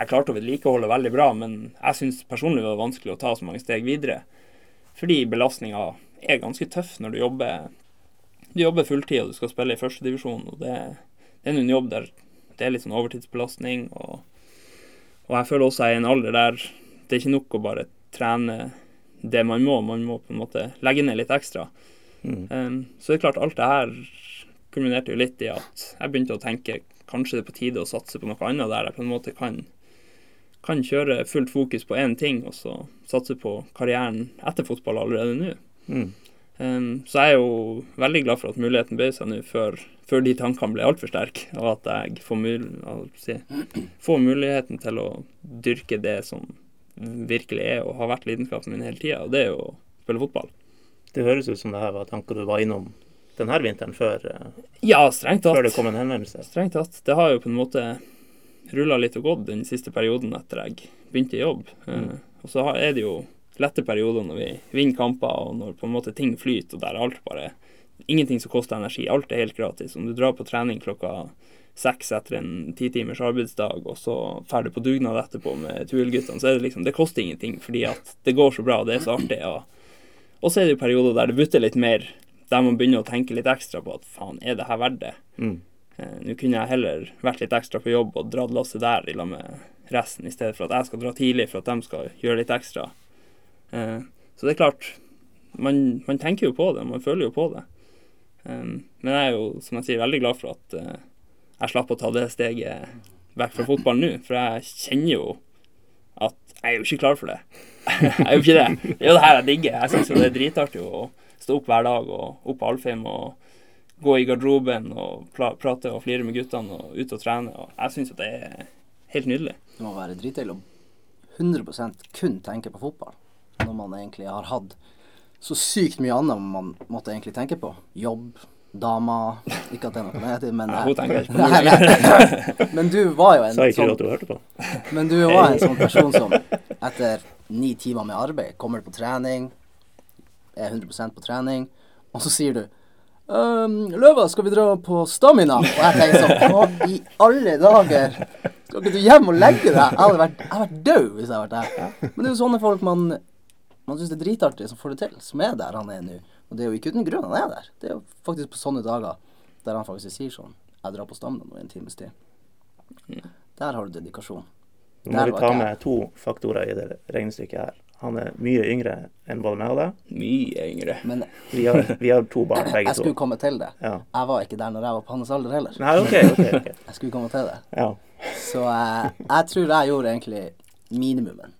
jeg klarte å vedlikeholde veldig bra, men jeg syns personlig var vanskelig å ta så mange steg videre. Fordi belastninga er ganske tøff når du jobber, du jobber fulltid og du skal spille i førstedivisjon. Det, det er en jobb der det er litt sånn overtidsbelastning. Og, og jeg føler også jeg er i en alder der det er ikke nok å bare trene det man må, man må på en måte legge ned litt ekstra. Mm. Um, så det er klart, alt det her kulminerte jo litt i at jeg begynte å tenke kanskje det er på tide å satse på noe annet der jeg på en måte kan, kan kjøre fullt fokus på én ting, og så satse på karrieren etter fotball allerede nå. Mm. Um, så jeg er jo veldig glad for at muligheten bød seg nå før, før, de tankene ble altfor sterke, og at jeg får, mul si, får, muligheten til å dyrke det som virkelig er og har vært lidenskapen min hele tida, og det er jo å spille fotball. Det høres ut som det her var tanker du var innom denne vinteren før, eh, ja, strengt tatt. før det kom en henvendelse? Strengt tatt. Det har jo på en måte rulla litt og gått den siste perioden etter jeg begynte i jobb. Mm. Uh, og så er det jo lette perioder når vi vinner kamper, og når på en måte ting flyter, og der er alt bare Ingenting som koster energi. Alt er helt gratis. Om du drar på trening klokka seks etter en ti timers arbeidsdag, og så ferdig på dugnad etterpå med Tuel-guttene, så er det liksom Det koster ingenting, fordi at det går så bra, og det er så artig. Og, og så er det jo perioder der det butter litt mer, der man begynner å tenke litt ekstra på at faen, er det her verdt det? Mm. Eh, Nå kunne jeg heller vært litt ekstra på jobb og dratt lasset der i lag med resten, i stedet for at jeg skal dra tidlig for at de skal gjøre litt ekstra. Eh, så det er klart, man, man tenker jo på det, man føler jo på det. Um, men jeg er jo, som jeg sier, veldig glad for at uh, jeg slapp å ta det steget vekk fra fotballen nå. For jeg kjenner jo at jeg er jo ikke klar for det. jeg er jo ikke det. Det er jo det her jeg digger. Jeg syns jo det er dritartig å stå opp hver dag og opp på Alfheim og gå i garderoben og prate og flire med guttene og ut og trene. Og jeg syns det er helt nydelig. Det må være dritdeilig å 100% kun tenke på fotball når man egentlig har hatt så sykt mye annet man måtte egentlig tenke på. Jobb, damer Ikke at det er noe negativt, men ja, Hun tenker ikke på noe. Men du var jo en Sa ikke sånn, at du hørte på. Men du var en sånn person <laughs> som etter ni timer med arbeid kommer på trening, er 100 på trening, og så sier du um, 'Løva, skal vi dra på Stamina?' Og jeg tenker sånn Hva i alle dager! Skal ikke du hjem og legge deg? Jeg hadde vært, jeg hadde vært død hvis jeg hadde vært der. Men det er jo sånne folk man man syns det er dritartig som får det til, som er der han er nå. Og det er jo ikke uten grunn han er der. Det er jo faktisk på sånne dager der han faktisk sier sånn Jeg drar på stammen nå i en times tid. Mm. Der har du dedikasjon. Nå må vi ta med to faktorer i det regnestykket her. Han er mye yngre enn både meg og deg. Mye yngre. Men, vi, har, vi, har, to barn, <laughs> begge to. Jeg skulle komme til det. Ja. Jeg var ikke der når jeg var på hans alder heller. Nei, ok, ok, okay. <laughs> jeg skulle komme til det. Ja. Så jeg, jeg tror jeg gjorde egentlig minimumen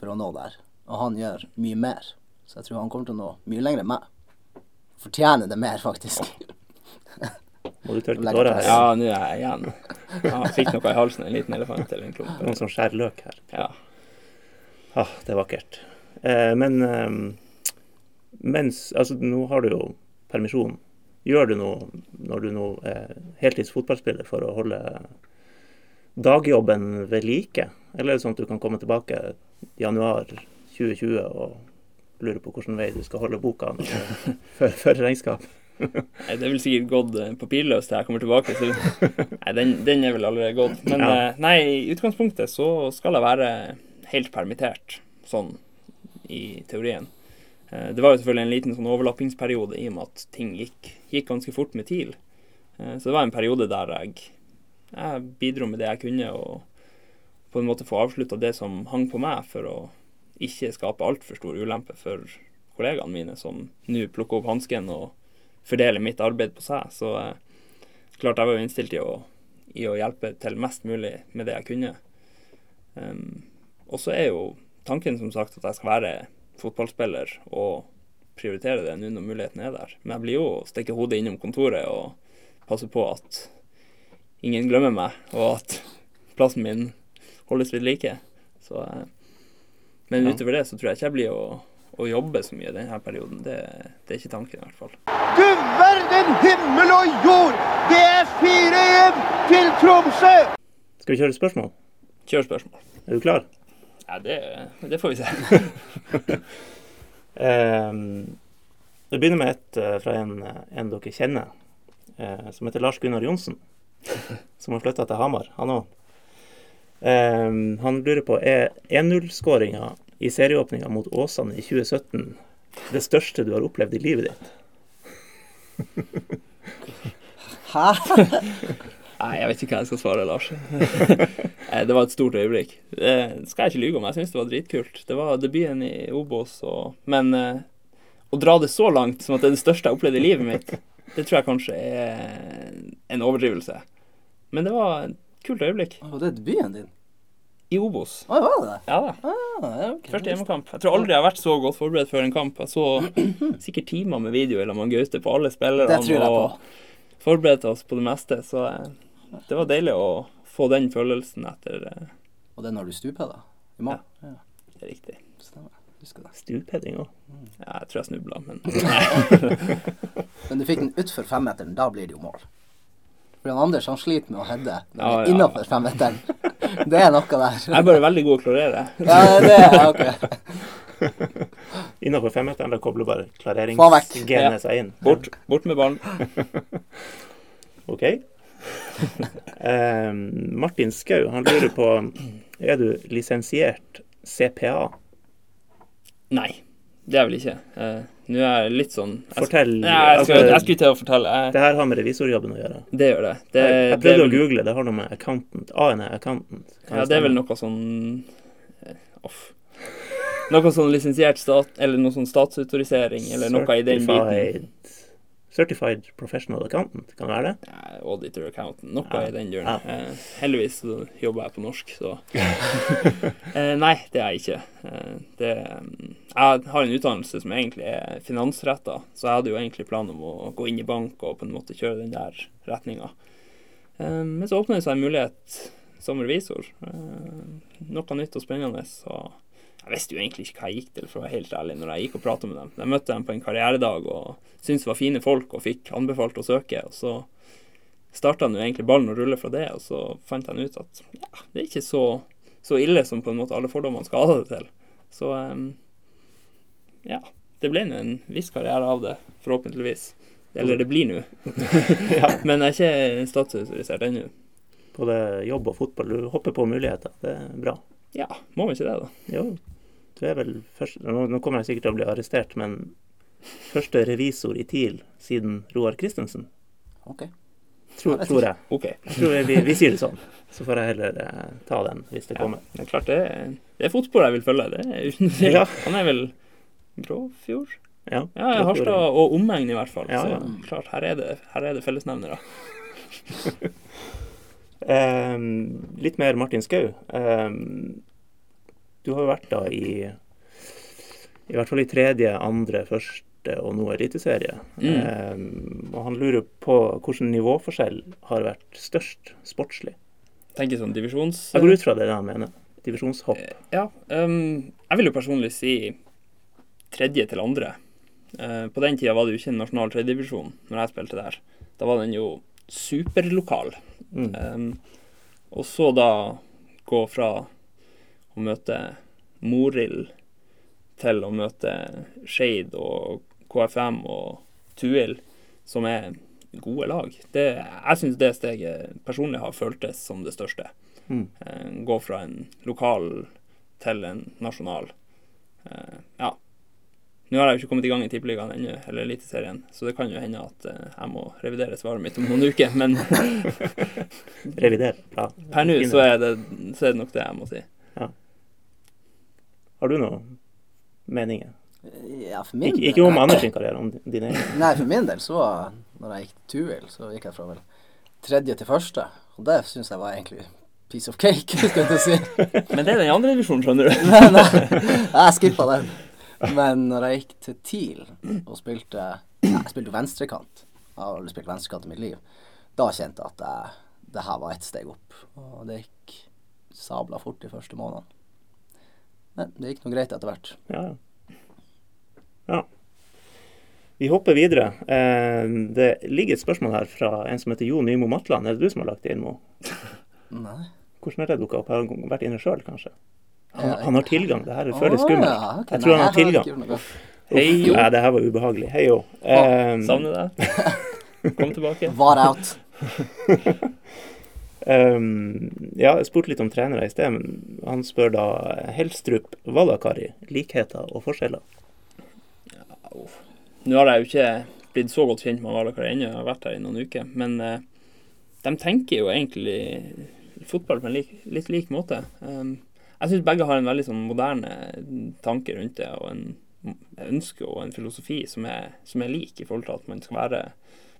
for å nå der. Og han gjør mye mer. Så jeg tror han kommer til å nå mye lenger enn meg. Fortjener det mer, faktisk. Må du tørke tårer her? Ja, nå er jeg igjen. Jeg fikk noe i halsen, en liten elefant eller en klump. Noen som skjærer løk her. Ja. Ah, det er vakkert. Eh, men eh, mens Altså, nå har du jo permisjon. Gjør du noe når du nå er heltids fotballspiller for å holde dagjobben ved like? Eller er det sånn at du kan komme tilbake i januar 2020 og lurer på hvilken vei du skal holde boka før for regnskap. <laughs> Nei, Det er vel sikkert gått eh, papirløst til jeg kommer tilbake. Så, nei, den, den, er vel allerede gått. Men ja. Eh, nei, i utgangspunktet så skal jeg være helt permittert, sånn i teorien. Eh, det var jo selvfølgelig en liten sånn overlappingsperiode i og med at ting gikk, gikk ganske fort med TIL. Så det var en periode der jeg, jeg bidro med det jeg kunne, og på en måte få avslutta det som hang på meg, for å ikke skape altfor stor ulempe for kollegaene mine, som nå plukker opp hansken og fordeler mitt arbeid på seg. Så eh, klart jeg var jo innstilt i å, i å, hjelpe til mest mulig med det jeg kunne. Um, og så er jo tanken som sagt at jeg skal være fotballspiller og prioritere det nå når muligheten er der. Men jeg blir jo å stikke hodet innom kontoret og passe på at ingen glemmer meg, og at plassen min holdes ved like. Så eh, men ja. utover det så tror jeg ikke jeg blir å, å jobbe så mye denne perioden. Det, det, er ikke tanken i hvert fall. Du verden himmel og jord! Det er 4-1 til Tromsø! Skal vi kjøre spørsmål? Kjør spørsmål. Er du klar? Ja, det, det får vi se. <laughs> um, det begynner med et uh, fra en, en, dere kjenner. eh, som heter Lars Gunnar Johnsen, <laughs> som har flytta til Hamar, han òg. Eh, han lurer på er 1-0-skåringa i serieåpninga mot Åsane i 2017 det største du har opplevd i livet ditt? <laughs> Hæ? Nei, jeg vet ikke hva jeg skal svare, Lars. Det var et stort øyeblikk. Det skal jeg ikke lyve om. Jeg syns det var dritkult. Det var debuten i Obos, og Men eh, å dra det så langt som at det er det største jeg har opplevd i livet mitt, det tror jeg kanskje er en overdrivelse. Men det var kult øyeblikk. Var det debuten din? I Obos. Å, var det det? Ja da. Ah, ja, ok. Første hjemmekamp. Jeg tror aldri jeg har vært så godt forberedt før en kamp. Jeg så <clears throat> sikkert timer med video eller med Gaute på alle spillerne. Det tror jeg på. Og forberedte oss på det meste. Så eh, det var deilig å få den følelsen etter eh, Og det er når du stuper, da? I morgen? Ja. Det er riktig. Stemmer. Husker det. Stupheading òg. Ja, jeg tror jeg snubla, men <laughs> <laughs> Men du fikk den utfor femmeteren, da blir det jo mål. Han Anders han sliter med å heade Ja, ja. innafor femmeteren. <laughs> Det er noe der. jeg er bare veldig god å klarere. Ja, det er ok. <laughs> Innafor femmeteren, da kobler bare klareringsgenet Ja. seg inn. Bort, bort med ballen. <laughs> OK. Eh, Martin Skau, han lurer på Er du lisensiert CPA? Nei, det er vel ikke. Eh, Nå er jeg litt sånn jeg, Fortell. Ja, jeg, skulle, jeg skulle til å fortelle. Jeg, det her har med revisorjobben å gjøre. det gjør det. det, jeg, jeg det prøvde er å google, det har noe med accountant A-en er accountant. Ja, det er vel noe sånn eh, Off. Noe sånn lisensiert stat... Eller noe sånn statsautorisering, eller noe i den biten. Certified- professional accountant, kan det være det? Ja, auditor accountant, noe Ja. i den duren. Ja. Eh, heldigvis så jobber jeg på norsk, så <laughs> eh, Nei, det er jeg ikke. Eh, det, jeg har en utdannelse som egentlig er finansretta, så jeg hadde jo egentlig planen om å gå inn i bank og på en måte kjøre den der retninga. Eh, men så åpner det seg en mulighet som revisor. Eh, noe nytt og spennende. Så jeg visste jo egentlig ikke hva jeg gikk til, for å være helt ærlig, når jeg gikk og prata med dem. Jeg møtte dem på en karrieredag og syntes det var fine folk og fikk anbefalt å søke. Og så starta nå egentlig ballen å rulle fra det, og så fant jeg ut at ja, det er ikke så, så ille som på en måte alle fordommene skal ha det til. Så um, ja. Det ble nå en viss karriere av det, forhåpentligvis. Eller det blir nå. <laughs> Men jeg er ikke statsautorisert ennå. Både jobb og fotball, du hopper på muligheter. Det er bra. Ja, må vi ikke det, da? Jo, du er vel først Nå, nå kommer jeg sikkert til å bli arrestert, men første revisor i TIL siden Roar Christensen, Ok. tror, tror jeg. OK. Jeg tror vi, vi sier det sånn. Så får jeg heller eh, ta den hvis det Ja, kommer. det er klart det, det er fotspor jeg vil følge. Det er uten <laughs> tvil. Ja. Han er vel Gråfjord? Ja, Ja, Harstad og omegn i hvert fall. Ja, ja. Så klart, her er det, her er det fellesnevnere. <laughs> Ehm, litt mer Martin Skau. Ehm, du har jo vært da i i hvert fall i tredje, andre, første og nå eliteserie. Mm. Ehm, og han lurer på hvilken nivåforskjell har vært størst sportslig. Tenker sånn divisjons... Jeg går ut fra det han mener. Divisjonshopp. Ja. ehm, jeg vil jo personlig si tredje til andre. Uh, på den tida var det jo ikke en nasjonal tredjedivisjon når jeg spilte der. Da var den jo superlokal. Mm. Um, og så da gå fra å møte Morild til å møte Skeid og KFM og Tuil, som er gode lag. Det, jeg syns det steget personlig har føltes som det største. Mm. Uh, gå fra en lokal til en nasjonal. Uh, ja. Nå har jeg jo ikke kommet i gang i Tippeligaen ennå, eller Eliteserien, så det kan jo hende at eh, jeg må revidere svaret mitt om noen uker. Men <laughs> Revider. Ja. per nå så er, det, så er det nok det jeg må si. Har du noen meninger? Ja, for min del... ikke om Anders sin karriere, om din egen. <laughs> Nei, for min del så Når jeg gikk Tuil, så gikk jeg fra vel tredje til første. Og det syns jeg var egentlig piece of cake, skal jeg si. <laughs> Men det er den andre divisjonen, skjønner du. Nei, nei, jeg skippa den. Men når jeg gikk til TIL og spilte ja, Jeg spilte jo venstrekant. Jeg har aldri spilt venstrekant i mitt liv. Da kjente jeg at jeg, det her var ett steg opp. Og det gikk sabla fort de første månedene. Men det gikk nå greit etter hvert. Ja. ja. Vi hopper videre. Eh, det ligger et spørsmål her fra en som heter Jo Nymo Matland. Er det du som har lagt det inn, Mo? <laughs> Nei. Hvordan har det dukka opp? Har du vært inne sjøl, kanskje? Han, han har tilgang. Det her føles skummelt. ja, okay. Jeg Nei, tror han har tilgang. Hei, Jo. Nei, det her var ubehagelig. Hei, jo. Eh, Savner deg. <laughs> Kom tilbake. Var out. Um, <laughs> ja, jeg spurte litt om trenere i sted, men han spør da Helstrup, Valakari, likheter og forskjeller. Nå har jeg jo ikke blitt så godt kjent med Valakari ennå, jeg har vært her i noen uker. Men uh, de tenker jo egentlig fotball på en lik, litt lik måte. Um, jeg syns begge har en veldig sånn moderne tanke rundt det, og en ønske og en filosofi som er, som er lik i forhold til at man skal være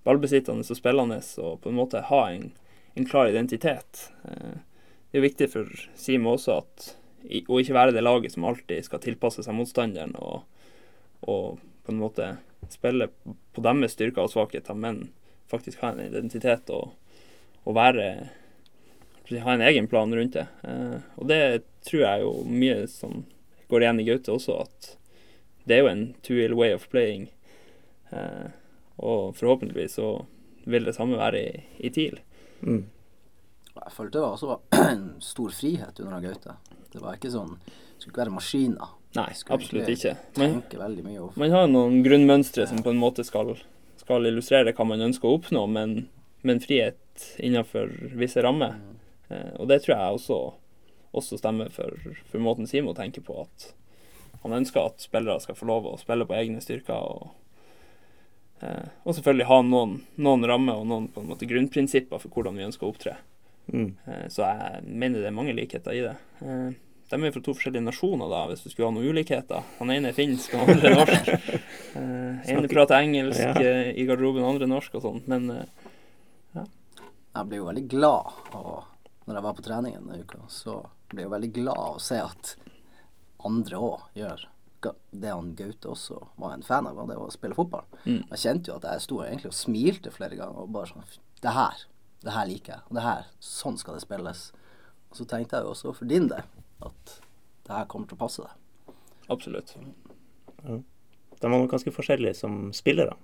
ballbesittende og spillende og på en måte ha en, en klar identitet. Eh, det er viktig for Simo også at å ikke være det laget som alltid skal tilpasse seg motstanderen og, og på en måte spille på deres styrker og svakheter, men faktisk ha en identitet og, og være ha en egen plan rundt det. Eh, og det tror jeg jo mye som går igjen i Gaute også, at det er jo en two-ill way of playing. Eh, og forhåpentligvis så vil det samme være i, i TIL. Mm. Jeg følte det var også <clears throat> en stor frihet under Gaute. Det var ikke sånn Det skulle ikke være maskiner. Nei, absolutt ikke. Man, man har noen grunnmønstre som på en måte skal, skal illustrere hva man ønsker å oppnå, men, men frihet innenfor visse rammer. Eh, og det tror jeg også, også stemmer for, for måten Simo tenker på. At han ønsker at spillere skal få lov å spille på egne styrker. Og, eh, og selvfølgelig ha noen, noen rammer og noen på en måte grunnprinsipper for hvordan vi ønsker å opptre. Mm. Eh, så jeg mener det er mange likheter i det. Eh, de er fra to forskjellige nasjoner, da, hvis du skulle ha noen ulikheter. Han ene er finsk, han andre er norsk. <laughs> Eh, ene prater engelsk Ja. eh, i garderoben, andre norsk og sånn. Men eh, Jeg ble jo veldig glad og når jeg var på treningen denne uka, så ble jo veldig glad å se at andre òg gjør det han Gaute også var en fan av, og det var å spille fotball. Mm. Jeg kjente jo at jeg sto egentlig og smilte flere ganger og bare sånn Det her, det her liker jeg. Og det her, sånn skal det spilles. Og så tenkte jeg jo også for din del at det her kommer til å passe deg. absolutt. De var nok ganske forskjellige som spillere.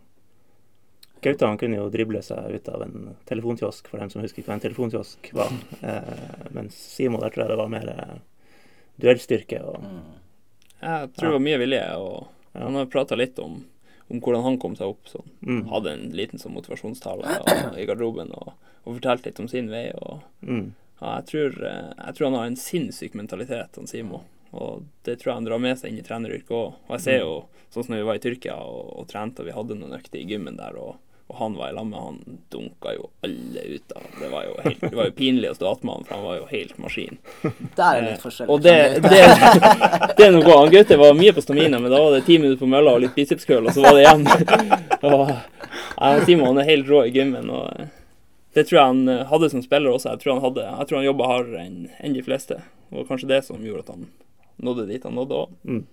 Gaute han kunne jo drible seg ut av en telefonkiosk, for dem som husker hva en telefonkiosk var. Eh, mens Simo der tror jeg det var mer eh, duellstyrke og Jeg tror det var mye vilje, og han har prata litt om, om hvordan han kom seg opp. Sånn. mm, Hadde en liten sånn motivasjonstale og, i garderoben og, og fortalte litt om sin vei. og mm, Ja, jeg tror, eh, jeg tror han har en sinnssyk mentalitet, han Simo. Og det tror jeg han drar med seg inn i treneryrket òg. Og jeg ser jo, sånn som når vi var i Tyrkia og, og trente, og vi hadde noen økter i gymmen der, og, og han var i lag med han dunka jo alle ut av Det var jo, helt, det var jo pinlig å stå attmed han, for han var jo helt maskin. Der er litt forskjellig. Eh, Og det, det, det er noe. Han Gaute var mye på stamina, men da var det ti minutter på mølla og litt bicepskøl, og så var det igjen. <laughs> Og, ja, Simon er helt rå i gymmen. og eh, Det tror jeg han eh, hadde som spiller også. Jeg tror han, hadde, jeg tror han jobba hardere enn en de fleste. Og kanskje det som gjorde at han nådde dit han nådde òg. mm.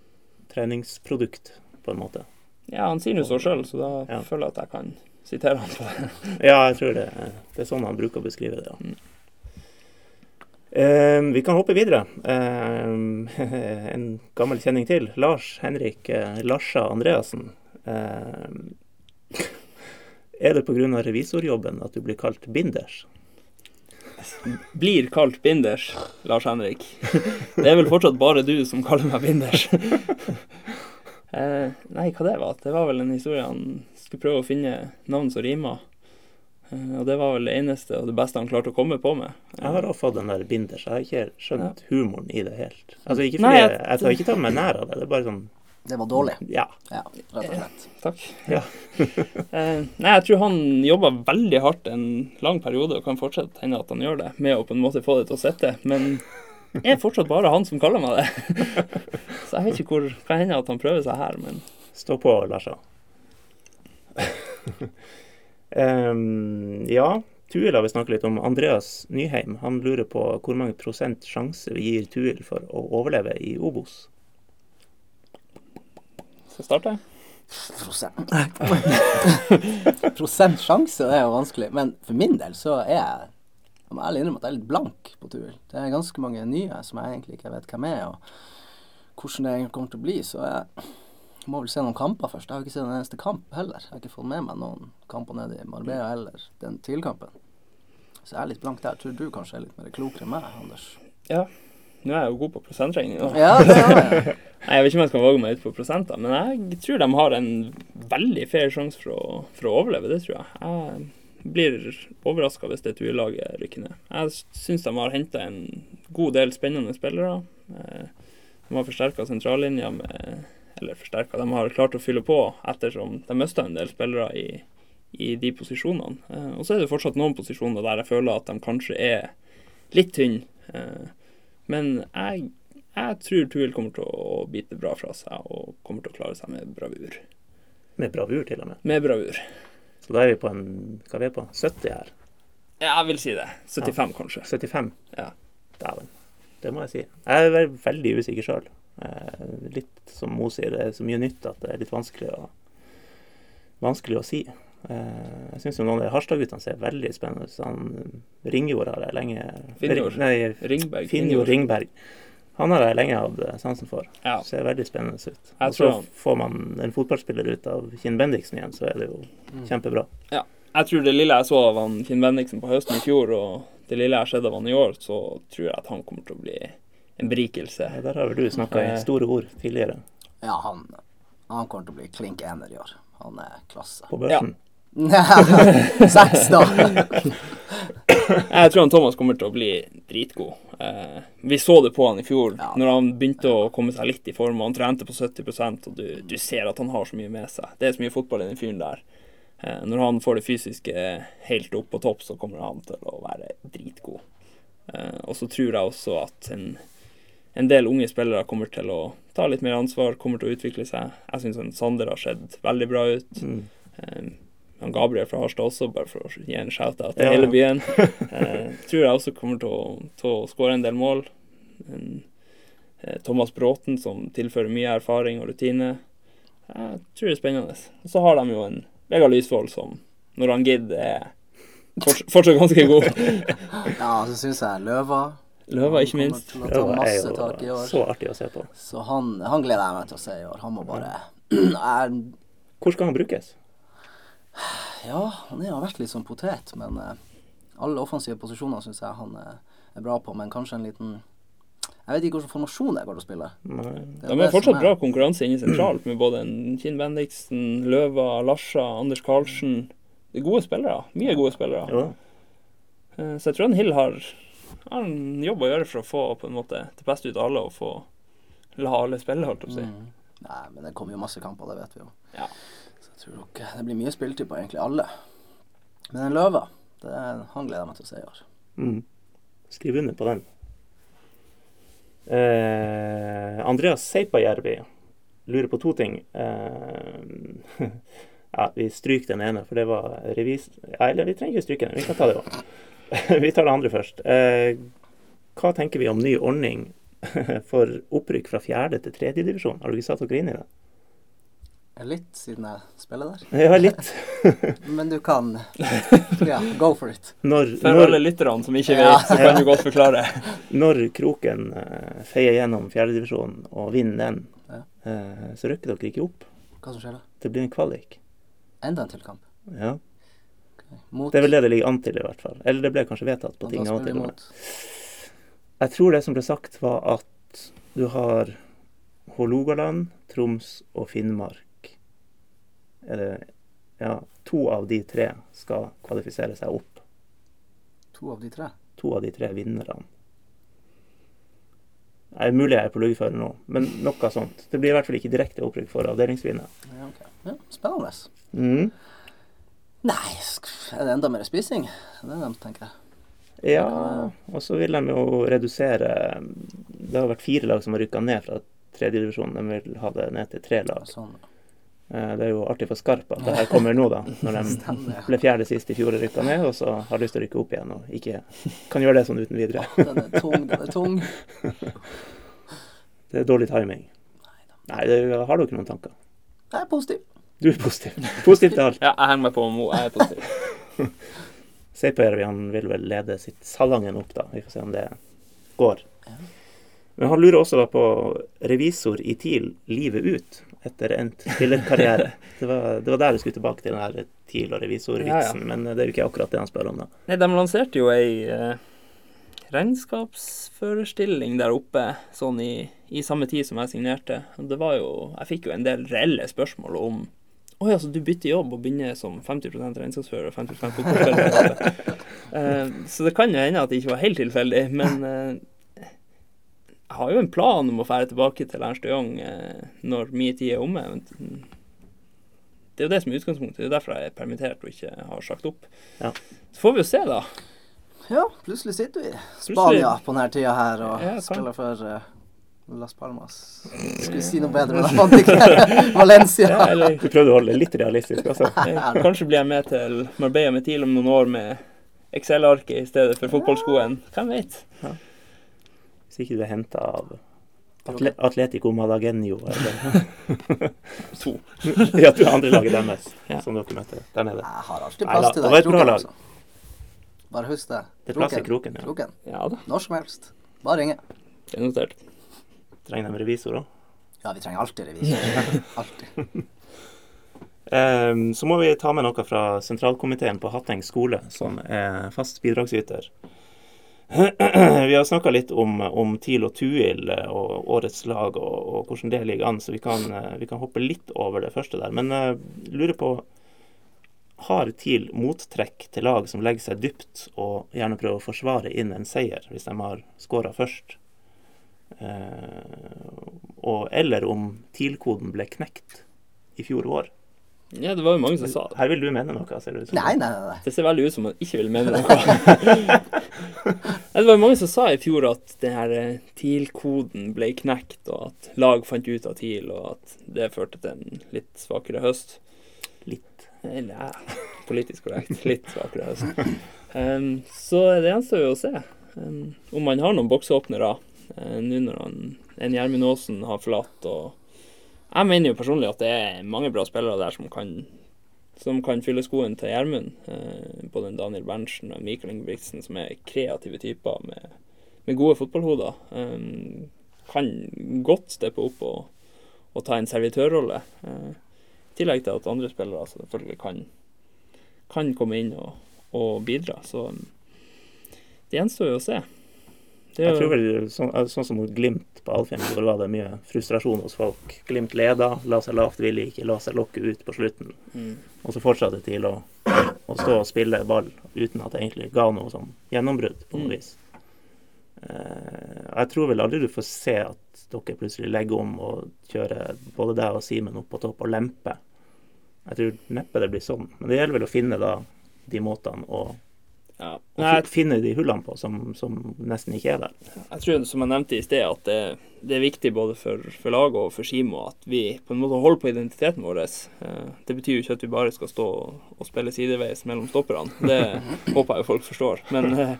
Treningsprodukt, på en måte. Ja, han sier jo så sjøl, så da Ja. føler jeg at jeg kan sitere han på det. <laughs> Ja, jeg tror det, det er sånn han bruker å beskrive det. Ja. Eh, vi kan hoppe videre. Um, <laughs> en gammel kjenning til. Lars Henrik uh, Larsa Andreassen. Um, <laughs> er det pga. revisorjobben at du blir kalt binders? Blir kalt binders, Lars Henrik. Det er vel fortsatt bare du som kaller meg binders. Eh, nei, hva det var? Det var vel en historie han skulle prøve å finne navn som rimer. Eh, og det var vel det eneste og det beste han klarte å komme på med. Jeg har også fått den der binders. Jeg har ikke skjønt humoren i det helt. Altså ikke fordi Nei, jeg, jeg- jeg tar ikke ta meg nær av det. Det er bare sånn Det var dårlig. Ja. Ja, rett og slett. Takk. Ja. <laughs> eh, nei, jeg tror han jobba veldig hardt en lang periode, og kan fortsatt hende at han gjør det, med å på en måte få det til å sitte. Men er fortsatt bare han som kaller meg det. <laughs> Så jeg vet ikke hvor Kan hende at han prøver seg her, men Stå på, Larsa. um, <laughs> ja, Tuil har vi snakket litt om. Andreas Nyheim han lurer på hvor mange prosent sjanse vi gir Tuil for å overleve i Obos. skal jeg starte? Prosent. <laughs> Prosent sjanse, det er jo vanskelig. Men for min del så er jeg Jeg må ærlig innrømme at jeg er litt blank på tur. Det er ganske mange nye som jeg egentlig ikke vet hvem er, og hvordan det kommer til å bli. Så jeg må vel se noen kamper først. Jeg har ikke sett en eneste kamp heller. Jeg har ikke fått med meg noen kamper nede i Marbella eller den TIL-kampen. Så jeg er litt blank der. Tror du kanskje er litt mer klokere enn meg, Anders? Ja. Nå er jeg jo god på prosentregning. da. Ja, det er jeg. <laughs> Jeg vet ikke om jeg skal våge meg ut på prosenter, men jeg tror de har en veldig fair sjanse for, for å overleve. Det tror jeg. Jeg blir overraska hvis det Tue-laget rykker ned. Jeg syns de har henta en god del spennende spillere. Eh, De har forsterka sentrallinja med Eller forsterka, de har klart å fylle på ettersom de mista en del spillere i, i de posisjonene. Eh, Og så er det fortsatt noen posisjoner der jeg føler at de kanskje er litt tynne. Eh, Men jeg jeg tror Tuil kommer til å bite bra fra seg og kommer til å klare seg med bravur. Med bravur, til og med. Med bravur. Så da er vi på en Hva er vi på? 70 her? Ja, jeg vil si det. 75, kanskje. 75? Ja. Dæven. Det må jeg si. Jeg er veldig usikker sjøl. Litt som Mo sier, det er så mye nytt at det er litt vanskelig å, vanskelig å si. Eh, Jeg syns noen av de Harstad-guttene ser veldig spennende ut. Ringjord har jeg lenge Finnjord. Nei, Ringberg. Finnjord Ringberg. Han har jeg lenge hatt eh, sansen for. Ja. Ser veldig spennende ut. Jeg Og så han- får man en fotballspiller ut av Kinn Bendiksen igjen, så er det jo Mm. kjempebra. Jeg tror det lille jeg så av han Kinn Bendiksen på høsten i fjor, og det lille jeg har sett av han i år, så tror jeg at han kommer til å bli en berikelse. Ja, Der har vel du snakka i Eh. store ord tidligere, Ja, han, han kommer til å bli klink ener i år. Han er klasse. på børsen. Seks, da. Jeg tror han Thomas kommer til å bli dritgod. Eh, vi så det på han i fjor, Ja. når han begynte å komme seg litt i form. Han trente på 70 og du, du ser at han har så mye med seg. Det er så mye fotball i den fyren der. Eh, når han får det fysiske helt opp på topp, så kommer han til å være dritgod. Eh, og så tror jeg også at en, en del unge spillere kommer til å ta litt mer ansvar, kommer til å utvikle seg. Jeg syns Sander har sett veldig bra ut. Mm. Han Gabriel fra Harstad også, bare for å gi en shout-out til Ja, hele byen. <laughs> Eh, tror jeg også kommer til å, til å skåre en del mål. En, eh, Thomas Bråten som tilfører mye erfaring og rutine. Jeg tror det er spennende. Og så har de jo en Vegard Lysvold som, når han gidder, er fortsatt, fortsatt ganske god. <laughs> Ja, så syns jeg Løva Løva, ikke minst. Det er jo så artig å se på. Så han, han gleder jeg meg til å se i år. Han må bare <clears throat> er, Hvor skal han brukes? Ja, han er- har vært litt sånn potet, men eh, alle offensive posisjoner syns jeg han er, er bra på. Men kanskje en liten Jeg vet ikke hvilken formasjon jeg går til å spille. Nei. Det De det har fortsatt er- bra konkurranse inne sentralt, med både Kinn Bendiksen, Løva, Larsa, Anders Karlsen. Det er gode spillere. Mye gode spillere. Ja. Eh, Så jeg tror han Hill har, har en jobb å gjøre for å få på en måte det beste ut av alle og få la alle spille, holdt jeg på å si. Mm. Nei, men det kommer jo masse kamper, det vet vi jo. Ja. Tror nok det blir mye spilletid på egentlig alle. Men en Løva, det, han gleder jeg meg til å se i år. Mm. Skriv under på den. Eh, Andreas Seipajärvi lurer på to ting. Eh, <laughs> ja, vi stryker den ene, for det var revis... Eller vi trenger ikke stryke den, vi kan ta det òg. <laughs> vi tar det andre først. Eh, hva tenker vi om ny ordning <laughs> for opprykk fra fjerde til tredje divisjon? Har du ikke satt dere inn i det? Litt siden jeg spiller der. Ja, litt. <laughs> Men du kan Ja, go for it. Når, For når, alle lytterne som ikke Ja. vet, så kan du godt forklare. <laughs> når Kroken eh, feier gjennom fjerdedivisjonen og vinner den, Ja. eh, så rykker dere ikke opp. Hva som skjer da? Det blir en kvalik. Enda en til kamp. Ja. Mot Det er vel det det ligger an til, i hvert fall. Eller det ble kanskje vedtatt på og ting da av og til. mot Jeg tror det som ble sagt, var at du har Hålogaland, Troms og Finnmark. Er det Ja, to av de tre skal kvalifisere seg opp. to av de tre. To av de tre vinnerne. Det er mulig jeg er på luggeføre nå, men noe sånt. Det blir i hvert fall ikke direkte opprykk for avdelingsvinner. Ja, ok. ja, spennende. Mm. Nei, er det enda mer spising? Det er det de tenker. Ja, og så vil de jo redusere Det har vært fire lag som har rykka ned fra tredjedivisjon. De vil ha det ned til tre lag. Sånn. Eh, Det er jo artig for Skarp at det her kommer nå, da. <laughs> Når de ble fjerde sist i fjor og rykka ned, og så har lyst til å rykke opp igjen og ikke kan gjøre det sånn uten videre. Den er tung, den er tung. <laughs> Det er dårlig timing. Nei, det, har dere noen tanker? Jeg er positiv. Du er positiv. Positiv til alt. <laughs> Ja, jeg henger meg på Mo. Jeg er positiv. Seipajärvi han vil vel lede sitt Salangen opp, da. Vi får se om det går. Men han lurer også da på revisor i TIL livet ut etter endt spillerkarriere. <laughs> Det var, det var der du skulle tilbake til den her TIL- revisorvitsen, Ja, men det er jo ikke akkurat det han spør om, da. Nei, de lanserte jo ei, eh, regnskapsførerstilling der oppe sånn i, i samme tid som jeg signerte. Det var jo Jeg fikk jo en del reelle spørsmål om Å ja, så du bytter jobb og begynner som 50 regnskapsfører og 50 fotballspiller? <laughs> Eh, så det kan jo hende at det ikke var helt tilfeldig, men eh, jeg har jo en plan om å fære tilbake til Ernst Young eh, når min tid er omme. Men det er jo det som er utgangspunktet. Det er derfor jeg er permittert og ikke har sagt opp. Ja. Så får vi jo se, da. Ja, plutselig sitter vi i Spania på denne tida her og Ja, spiller for uh, Las Palmas. Skulle si noe bedre, men jeg fant ikke <laughs> Valencia. Ja, eller Du prøvde å holde det litt realistisk, altså. eh, kanskje blir jeg med til Marbella med TIL om noen år med Excel-arket i stedet for fotballskoen. Hvem vet? Hvis ikke du er henta av Atle Atletico Malagenio eller <laughs> To. <laughs> Ja, du er andre laget deres, <laughs> Ja. som dere møter der nede. Jeg har alltid plass til det deg i kroken. Altså. Bare husk det. Det er plass i kroken, ja. kroken. Ja da, Når som helst. Bare ringe. det er notert. Trenger de revisor òg? Ja, vi trenger alltid revisor. Alltid. um, så må vi ta med noe fra sentralkomiteen på Hatteng skole, som er fast bidragsyter. <clears throat> Vi har snakka litt om, om TIL og Tuil eh, og årets lag og, og hvordan det ligger an, så vi kan, eh, vi kan hoppe litt over det første der. Men jeg lurer på Har TIL mottrekk til lag som legger seg dypt og gjerne prøver å forsvare inn en seier, hvis de har skåra først? Uh, og, eller om TIL-koden ble knekt i fjor vår. Ja, det var jo mange som sa det. Her vil du mene noe, ser det ut som. Nei, nei, nei. nei. Det ser veldig ut som man ikke vil mene noe. <laughs> Det var jo mange som sa i fjor at den her eh, TIL-koden ble knekt, og at lag fant ut av TIL, og at det førte til en litt svakere høst. Litt. Eller ja, politisk korrekt. Litt svakere høst. Um, så det gjenstår jo å se um, om man har noen boksåpnere uh, nå når han, en Gjermund Aasen har forlatt. og Jeg mener jo personlig at det er mange bra spillere der som kan som kan fylle skoen til Gjermund. Eh, både Daniel Berntsen og Mikael Ingebrigtsen, som er kreative typer med, med gode fotballhoder. Eh, kan godt steppe opp og, og ta en servitørrolle. Eh, I tillegg til at andre spillere selvfølgelig kan, kan komme inn og, og bidra. Så um, det gjenstår jo å se. Er Jeg tror jo, vel, sånn, sånn som mot Glimt på Alfheim, hvor var det mye frustrasjon hos folk. Glimt leda, la seg lavt, ville ikke la seg lokke ut på slutten. mm, Og så fortsatte til å, å stå og spille ball uten at det egentlig ga noe sånn gjennombrudd på noe Mm. vis. Eh, jeg tror vel aldri du får se at dere plutselig legger om og kjører både deg og Simen opp på topp og lemper. Jeg tror neppe det blir sånn. Men det gjelder vel å finne da de måtene å, ja. å Nei, finne de hullene på som, som nesten ikke er der. Jeg tror, som jeg nevnte i sted, at det, det er viktig både for, for laget og for Simo at vi på en måte holder på identiteten vår. Eh, Det betyr jo ikke at vi bare skal stå og, og spille sideveis mellom stopperne. Det <laughs> håper jeg jo folk forstår. Men eh,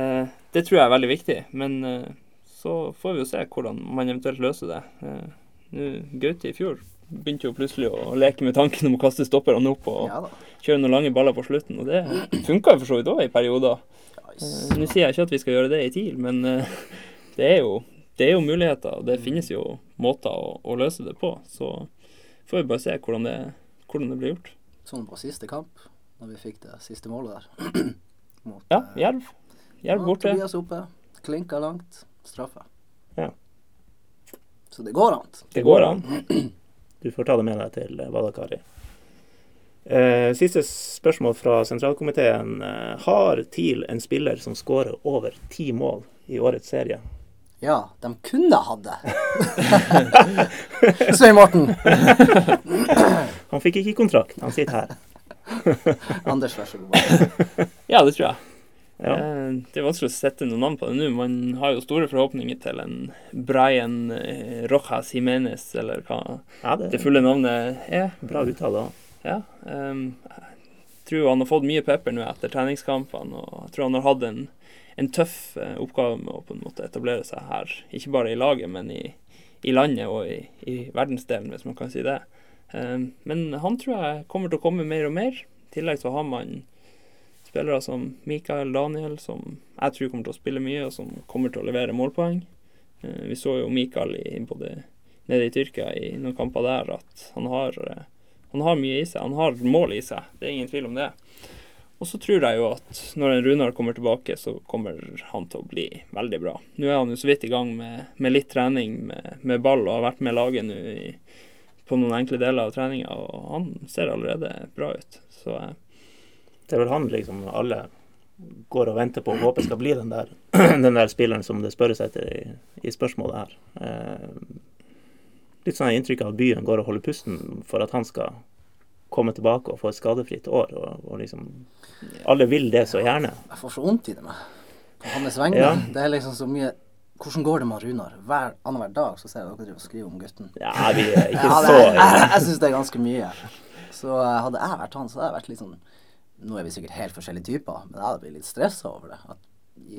eh, det tror jeg er veldig viktig. Men så får vi jo se hvordan man eventuelt løser det. Gaute i fjor begynte jo plutselig å leke med tanken om å kaste stopperne opp og Ja kjøre noen lange baller på slutten, og det funka for så vidt òg i perioder. Eh, Nå sier jeg ikke at vi skal gjøre det i TIL, men eh, det, er jo, det er jo muligheter. og Det finnes jo måter å, å løse det på. Så får vi bare se hvordan det, hvordan det blir gjort. Sånn på siste kamp, når vi fikk det siste målet der. <clears throat> Mot, Ja, eh, Jerv. Jerv ja, borte. Tobias oppe. Klinka langt. Straffe. Ja. Så det går an. Det går an. <clears throat> Du får ta det med deg til Vadakari. Valakari. Eh, siste spørsmål fra sentralkomiteen. Eh, har TIL en spiller som skårer over ti mål i årets serie? Ja, de kunne hatt det. <laughs> Svein Morten. Han fikk ikke kontrakt, han sitter her. <laughs> Anders, vær så god. Ja, det tror jeg. Ja. Eh, Det er vanskelig å sette noe navn på det nå. Man har jo store forhåpninger til en Brian eh, Rojas Jimenez, eller hva Ja, det det fulle navnet er. bra uttale. Ja. Um, jeg tror han har fått mye pepper nå etter treningskampene, og jeg tror han har hatt en, en tøff eh, oppgave med å på en måte etablere seg her. Ikke bare i laget, men i, i landet og i, i verdensdelen, hvis man kan si det. Um, men han tror jeg kommer til å komme mer og mer. I tillegg så har man spillere som Mikael Daniel, som jeg tror kommer til å spille mye, og som kommer til å levere målpoeng. Eh, vi så jo Mikael i, både nede i Tyrkia i noen kamper der at han har eh, han har mye i seg. Han har mål i seg, det er ingen tvil om det. Og så tror jeg jo at når en Runar kommer tilbake, så kommer han til å bli veldig bra. Nå er han jo så vidt i gang med, med litt trening med, med, ball og har vært med laget nå i, på noen enkle deler av treninga, og han ser allerede bra ut. Så eh, Det er vel han liksom alle går og venter på og håper skal bli den der, <clears throat> den der spilleren som det spørres etter i, i spørsmålet her. Eh, litt sånn inntrykk av at byen går og holder pusten for at han skal komme tilbake og få et skadefritt år. Og, og liksom Alle vil det så gjerne. Jeg får så vondt i det meg. På hans vegne. Ja. Det er liksom så mye Hvordan går det med Runar? Hver annenhver dag så ser jeg dere driver og skriver om gutten. Ja, vi er ikke så <laughs> jeg jeg jeg syns det er ganske mye. Så eh, hadde jeg vært han, så hadde jeg vært litt sånn Nå er vi sikkert helt forskjellige typer, men jeg hadde blitt litt stressa over det. At,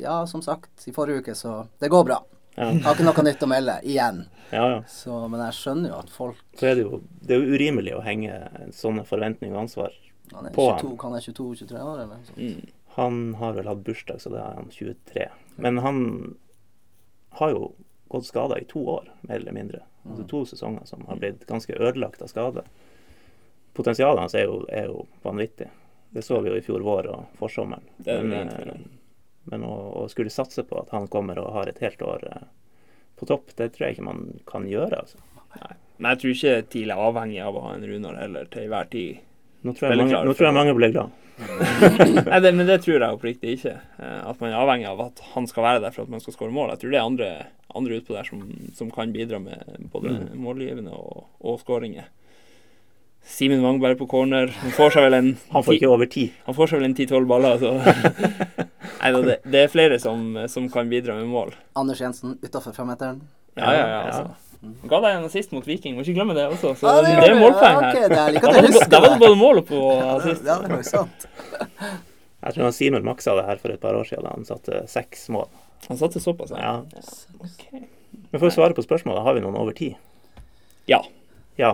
ja, som sagt, i forrige uke, så Det går bra. Ja. Har ikke noe nytt å melde. Igjen. Ja, ja. Så, men jeg skjønner jo at folk Så er det jo det er jo urimelig å henge sånne forventninger og ansvar. Han er På 22, ham. han er 22-23 år, eller noe sånt. mm. Han har vel hatt bursdag, så det er han 23. Men han har jo gått skada i to år, mer eller mindre. Altså to sesonger som har blitt ganske ødelagt av skade. Potensialet hans er jo, er jo vanvittig. Det så vi jo i fjor vår og forsommeren. Er Men, eh, men å, å skulle satse på at han kommer og har et helt år eh, på topp, det tror jeg ikke man kan gjøre. altså. Men jeg tror ikke TIL er avhengig av å ha en Runar heller til enhver tid. Nå tror jeg mange, nå tror jeg mange blir glad. <laughs> Nei, det, men det tror jeg oppriktig ikke. Eh, At man er avhengig av at han skal være der for at man skal skåre mål. Jeg tror det er andre, andre utpå der som, som kan bidra med både Mm. målgivende og, og skåringer. Simen Wangberg på corner. Han får seg vel en <laughs> Han får ikke over ti. han får seg vel en 10-12 baller, så <laughs> Nei da, det, det er flere som, som kan bidra med mål. Anders Jensen utafor femmeteren. Ja, ja, ja. Ja. altså. Han ga deg en assist mot Viking, må ikke glemme det også. Så Ja, det det, er målpoeng Ja, her. ok, det er like Da var det, da var det. det både mål og på assist. Ja, det var jo sant. <laughs> Jeg tror han Simen maksa det her for et par år siden da han satte seks mål. Han satte såpass, Ja. Okay. Men for å svare på spørsmålet, har vi noen over ti? Ja. Ja.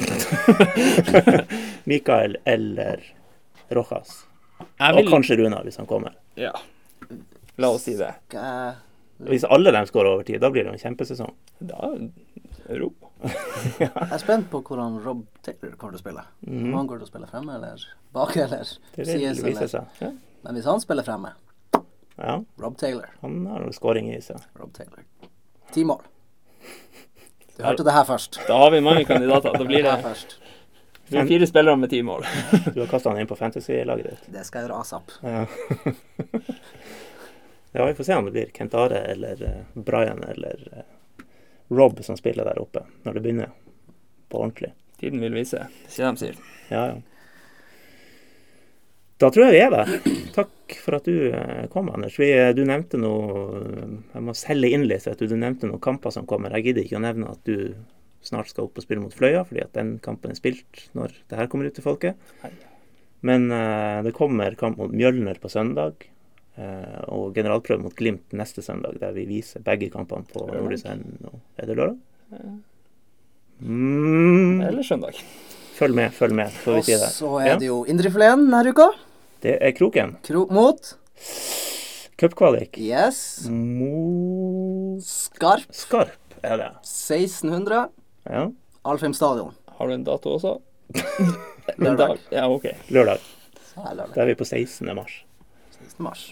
<laughs> Mikael eller Rojas. Vil... Og kanskje Runa, hvis han kommer. Ja. La oss si det. Hvis alle dem skårer over tid, da blir det en kjempesesong. Da Europa. <laughs> Jeg er spent på hvordan Rob Taylor kommer til å spille. Om han går til å spille fremme eller bak eller. Sies eller. Ja. Men hvis han spiller fremme, ja, Rob Taylor, han har noe skåring i seg. Rob Taylor. Ti mål. Du hørte det her først. Da har vi mange kandidater. Da blir Det det, blir fire spillere med ti mål. Du har kasta han inn på fantasy-laget ditt. Det skal jeg gjøre asap. Ja. <laughs> ja, vi får se om det blir Kent Are eller eh, Brian eller eh, Rob som spiller der oppe når det begynner på ordentlig. Tiden vil vise, sier de sier. Ja, ja. Da tror jeg vi er det. Takk for at du eh, kom, Anders. Vi, eh, du nevnte noe Jeg må selge inn litt. vet Du Du nevnte noen kamper som kommer. Jeg gidder ikke å nevne at du snart skal opp og spille mot Fløya, fordi at den kampen er spilt når det her kommer ut til folket. Men uh, det kommer kamp mot Mjølner på søndag. uh, og generalprøve mot Glimt neste søndag, der vi viser begge kampene på? Og- Er det lørdag? Mm, Eller søndag. følg med, følg med, Og så er Ja. det jo Indrefileten denne uka. Det er Kroken. Kro mot Cupkvalik. Yes. Mot Skarp. Skarp er det. 1600. Ja. Alfheim stadion. Har du en dato også? <laughs> Lørdag. <laughs> Ja, OK. Lørdag. Lørdag. Da er vi på 16. mars. 16. mars.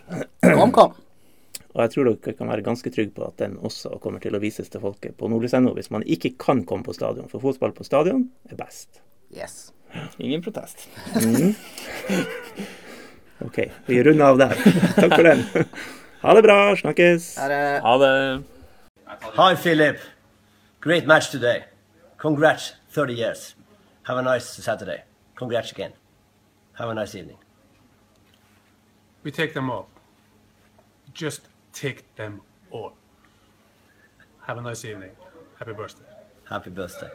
Kom, kom. <clears throat> Og jeg tror dere kan være ganske trygge på at den også kommer til å vises til folket på nordlys.no hvis man ikke kan komme på stadion. For fotball på stadion er best. Yes. Ingen protest. Mhm. <laughs> OK, vi runder av der. <laughs> Takk for den. Ha det bra. Snakkes. Her Ha det. Hi, Philip. Great match today. Congrats, 30 years. Have a nice Saturday. Congrats again. Have a nice evening. We take them all. Just take them all. Have a nice evening. Happy birthday. Happy birthday.